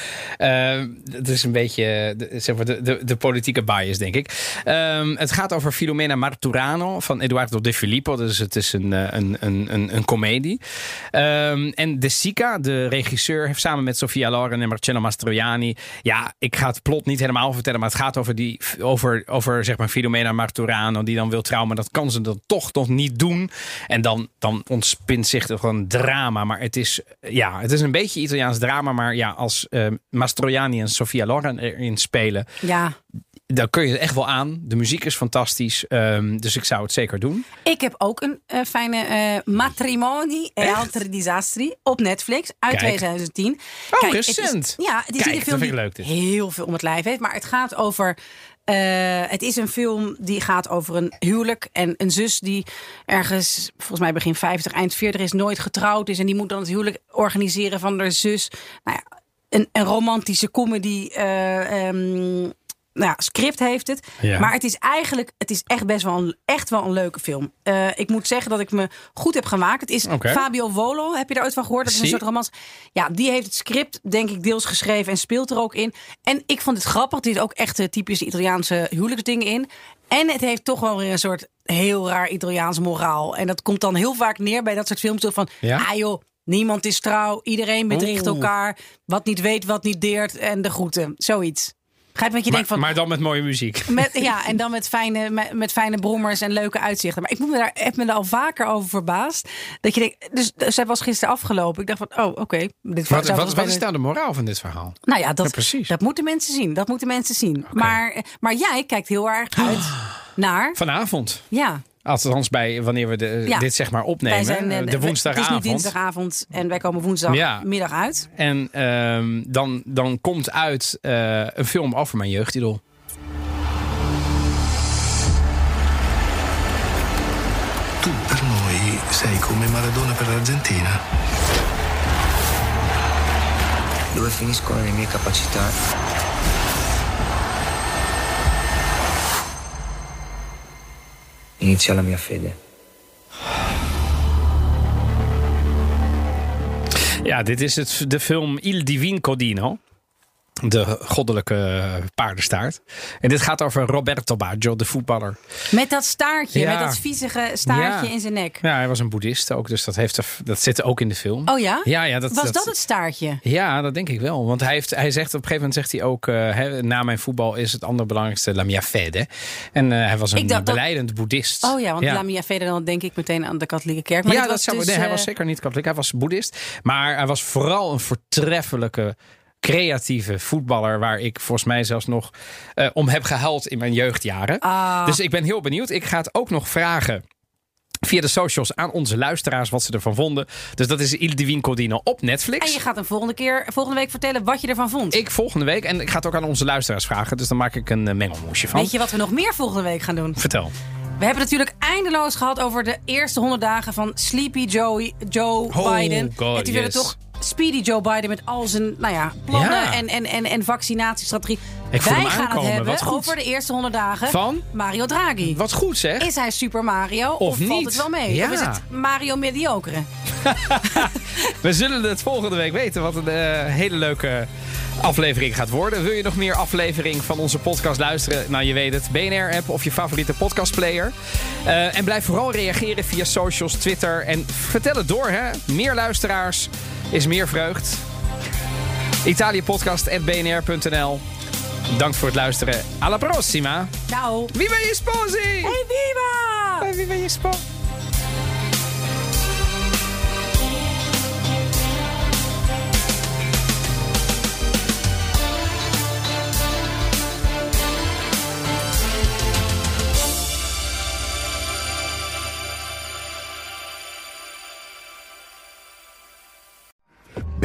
Het is een beetje de, zeg maar de, de, de politieke bias, denk ik. Ehm, het gaat over Filomena Marturano van Eduardo De Filippo. Dus het is een, eh, een, een, een, een komedie. En De Sica, de regisseur, heeft samen met Sofia Loren en Marcello Mastroianni. Ja, ik ga het plot niet helemaal vertellen, maar het gaat over, die, over, over zeg maar Filomena Marturano, die dan wil trouwen, maar dat kan ze dan toch nog niet doen. En dan, dan ontspint zich er een drama. Maar het is, ja, het is een beetje Italiaans drama. Maar ja, als eh, Mastroianni en Sofia Loren erin spelen, Ja. dan kun je het echt wel aan. De muziek is fantastisch. ehm, dus ik zou het zeker doen. Ik heb ook een eh, fijne eh Matrimoni e altri disastri op Netflix uit Kijk. 2010. Oh, het is- recent. ja, het is Kijk, een film ik die leuk, dit. heel veel om het lijf heeft. Maar het gaat over... eh, het is een film die gaat over een huwelijk en een zus die ergens, volgens mij begin 50, eind 40 is, nooit getrouwd is. En die moet dan het huwelijk organiseren van haar zus. Nou ja, een, een romantische comedy ehm, nou ja, script heeft het. Ja. Maar het is eigenlijk, het is echt best wel een, echt wel een leuke film. Eh, ik moet zeggen dat ik me goed heb gemaakt. Het is. Fabio Volo, heb je daar ooit van gehoord? Dat is een soort romans. Ja, die heeft het script denk ik deels geschreven en speelt er ook in. En ik vond het grappig. Er zit ook echt eh, typische Italiaanse huwelijksdingen in. En het heeft toch wel weer een soort heel raar Italiaans moraal. En dat komt dan heel vaak neer bij dat soort films. Van, Ja? ah joh, niemand is trouw. Iedereen bedriegt Oeh. elkaar. Wat niet weet, wat niet deert. En de groeten. Zoiets. Begrijp wat je Maar, denkt van... maar dan met mooie muziek. Met, ja, en dan met fijne, met, met fijne brommers en leuke uitzichten. Maar ik moet me daar, heb me daar al vaker over verbaasd. Dat je denkt, dus, dus zij was gisteren afgelopen. Ik dacht van, oh, oké. dit Wat, wat, wat is nou de moraal van dit verhaal? Nou ja, dat, Ja, precies. dat moeten mensen zien. Dat moeten mensen zien. Maar, maar jij kijkt heel erg uit naar... Vanavond. Ja, Althans, bij wanneer we de, Ja. dit zeg maar opnemen. wij zijn eh, de Het is woensdagavond. nu dinsdagavond en wij komen woensdagmiddag uit. En ehm, dan, dan komt uit eh, een film over mijn jeugdidol. Tu per noi sei come Maradona per l'Argentina. Dove finiscono le mie capacità? Inizia la mia fede. Ja, dit is het, de film Il Divin Codino. De goddelijke paardenstaart. En dit gaat over Roberto Baggio, de voetballer. Met dat staartje, Ja. met dat viezige staartje Ja. in zijn nek. Ja, hij was een boeddhist ook, dus dat, heeft dat zit ook in de film. Oh ja? Ja, ja dat, Was dat, het staartje? Ja, dat denk ik wel. Want hij, heeft, hij zegt op een gegeven moment zegt hij ook: eh, na mijn voetbal is het allerbelangrijkste la mia fede. En eh, hij was een dacht dat- beleidend boeddhist. Oh ja, want La Mia Fede, dan denk ik meteen aan de katholieke kerk. Maar ja, dat zou, dus, nee, hij eh, was zeker niet katholiek. Hij was boeddhist. Maar hij was vooral een voortreffelijke, creatieve voetballer. Waar ik volgens mij zelfs nog eh, om heb gehuild in mijn jeugdjaren. Ah. Dus ik ben heel benieuwd. Ik ga het ook nog vragen. Via de socials aan onze luisteraars wat ze ervan vonden. Dus dat is Il Divin Codino op Netflix. En je gaat hem volgende keer, volgende week vertellen wat je ervan vond. Ik volgende week. En ik ga het ook aan onze luisteraars vragen. Dus dan maak ik een eh, mengelmoesje van. Weet je wat we nog meer volgende week gaan doen? Vertel. We hebben natuurlijk eindeloos gehad over de eerste 100 dagen van Sleepy Joey, Joe Oh, Biden. God, en die willen toch Speedy Joe Biden met al zijn nou ja, plannen Ja. En, en, en, en vaccinatiestrategie. Ik Wij gaan aankomen, het hebben wat goed. over de eerste 100 dagen Van? Mario Draghi. Wat goed zeg. Is hij Super Mario of, Of valt niet? het wel mee? Ja. Of is het Mario Mediocre? We zullen het volgende week weten wat een eh, hele leuke aflevering gaat worden. Wil je nog meer aflevering van onze podcast luisteren? Nou, je weet het. BNR-app of je favoriete podcastplayer. Eh, en blijf vooral reageren via socials, Twitter. En vertel het door, hè. Meer luisteraars is meer vreugd. Italiëpodcast.bnr.nl Dank voor het luisteren. Alla prossima. Ciao. Viva gli sposi! Hey, viva! Viva Jesper.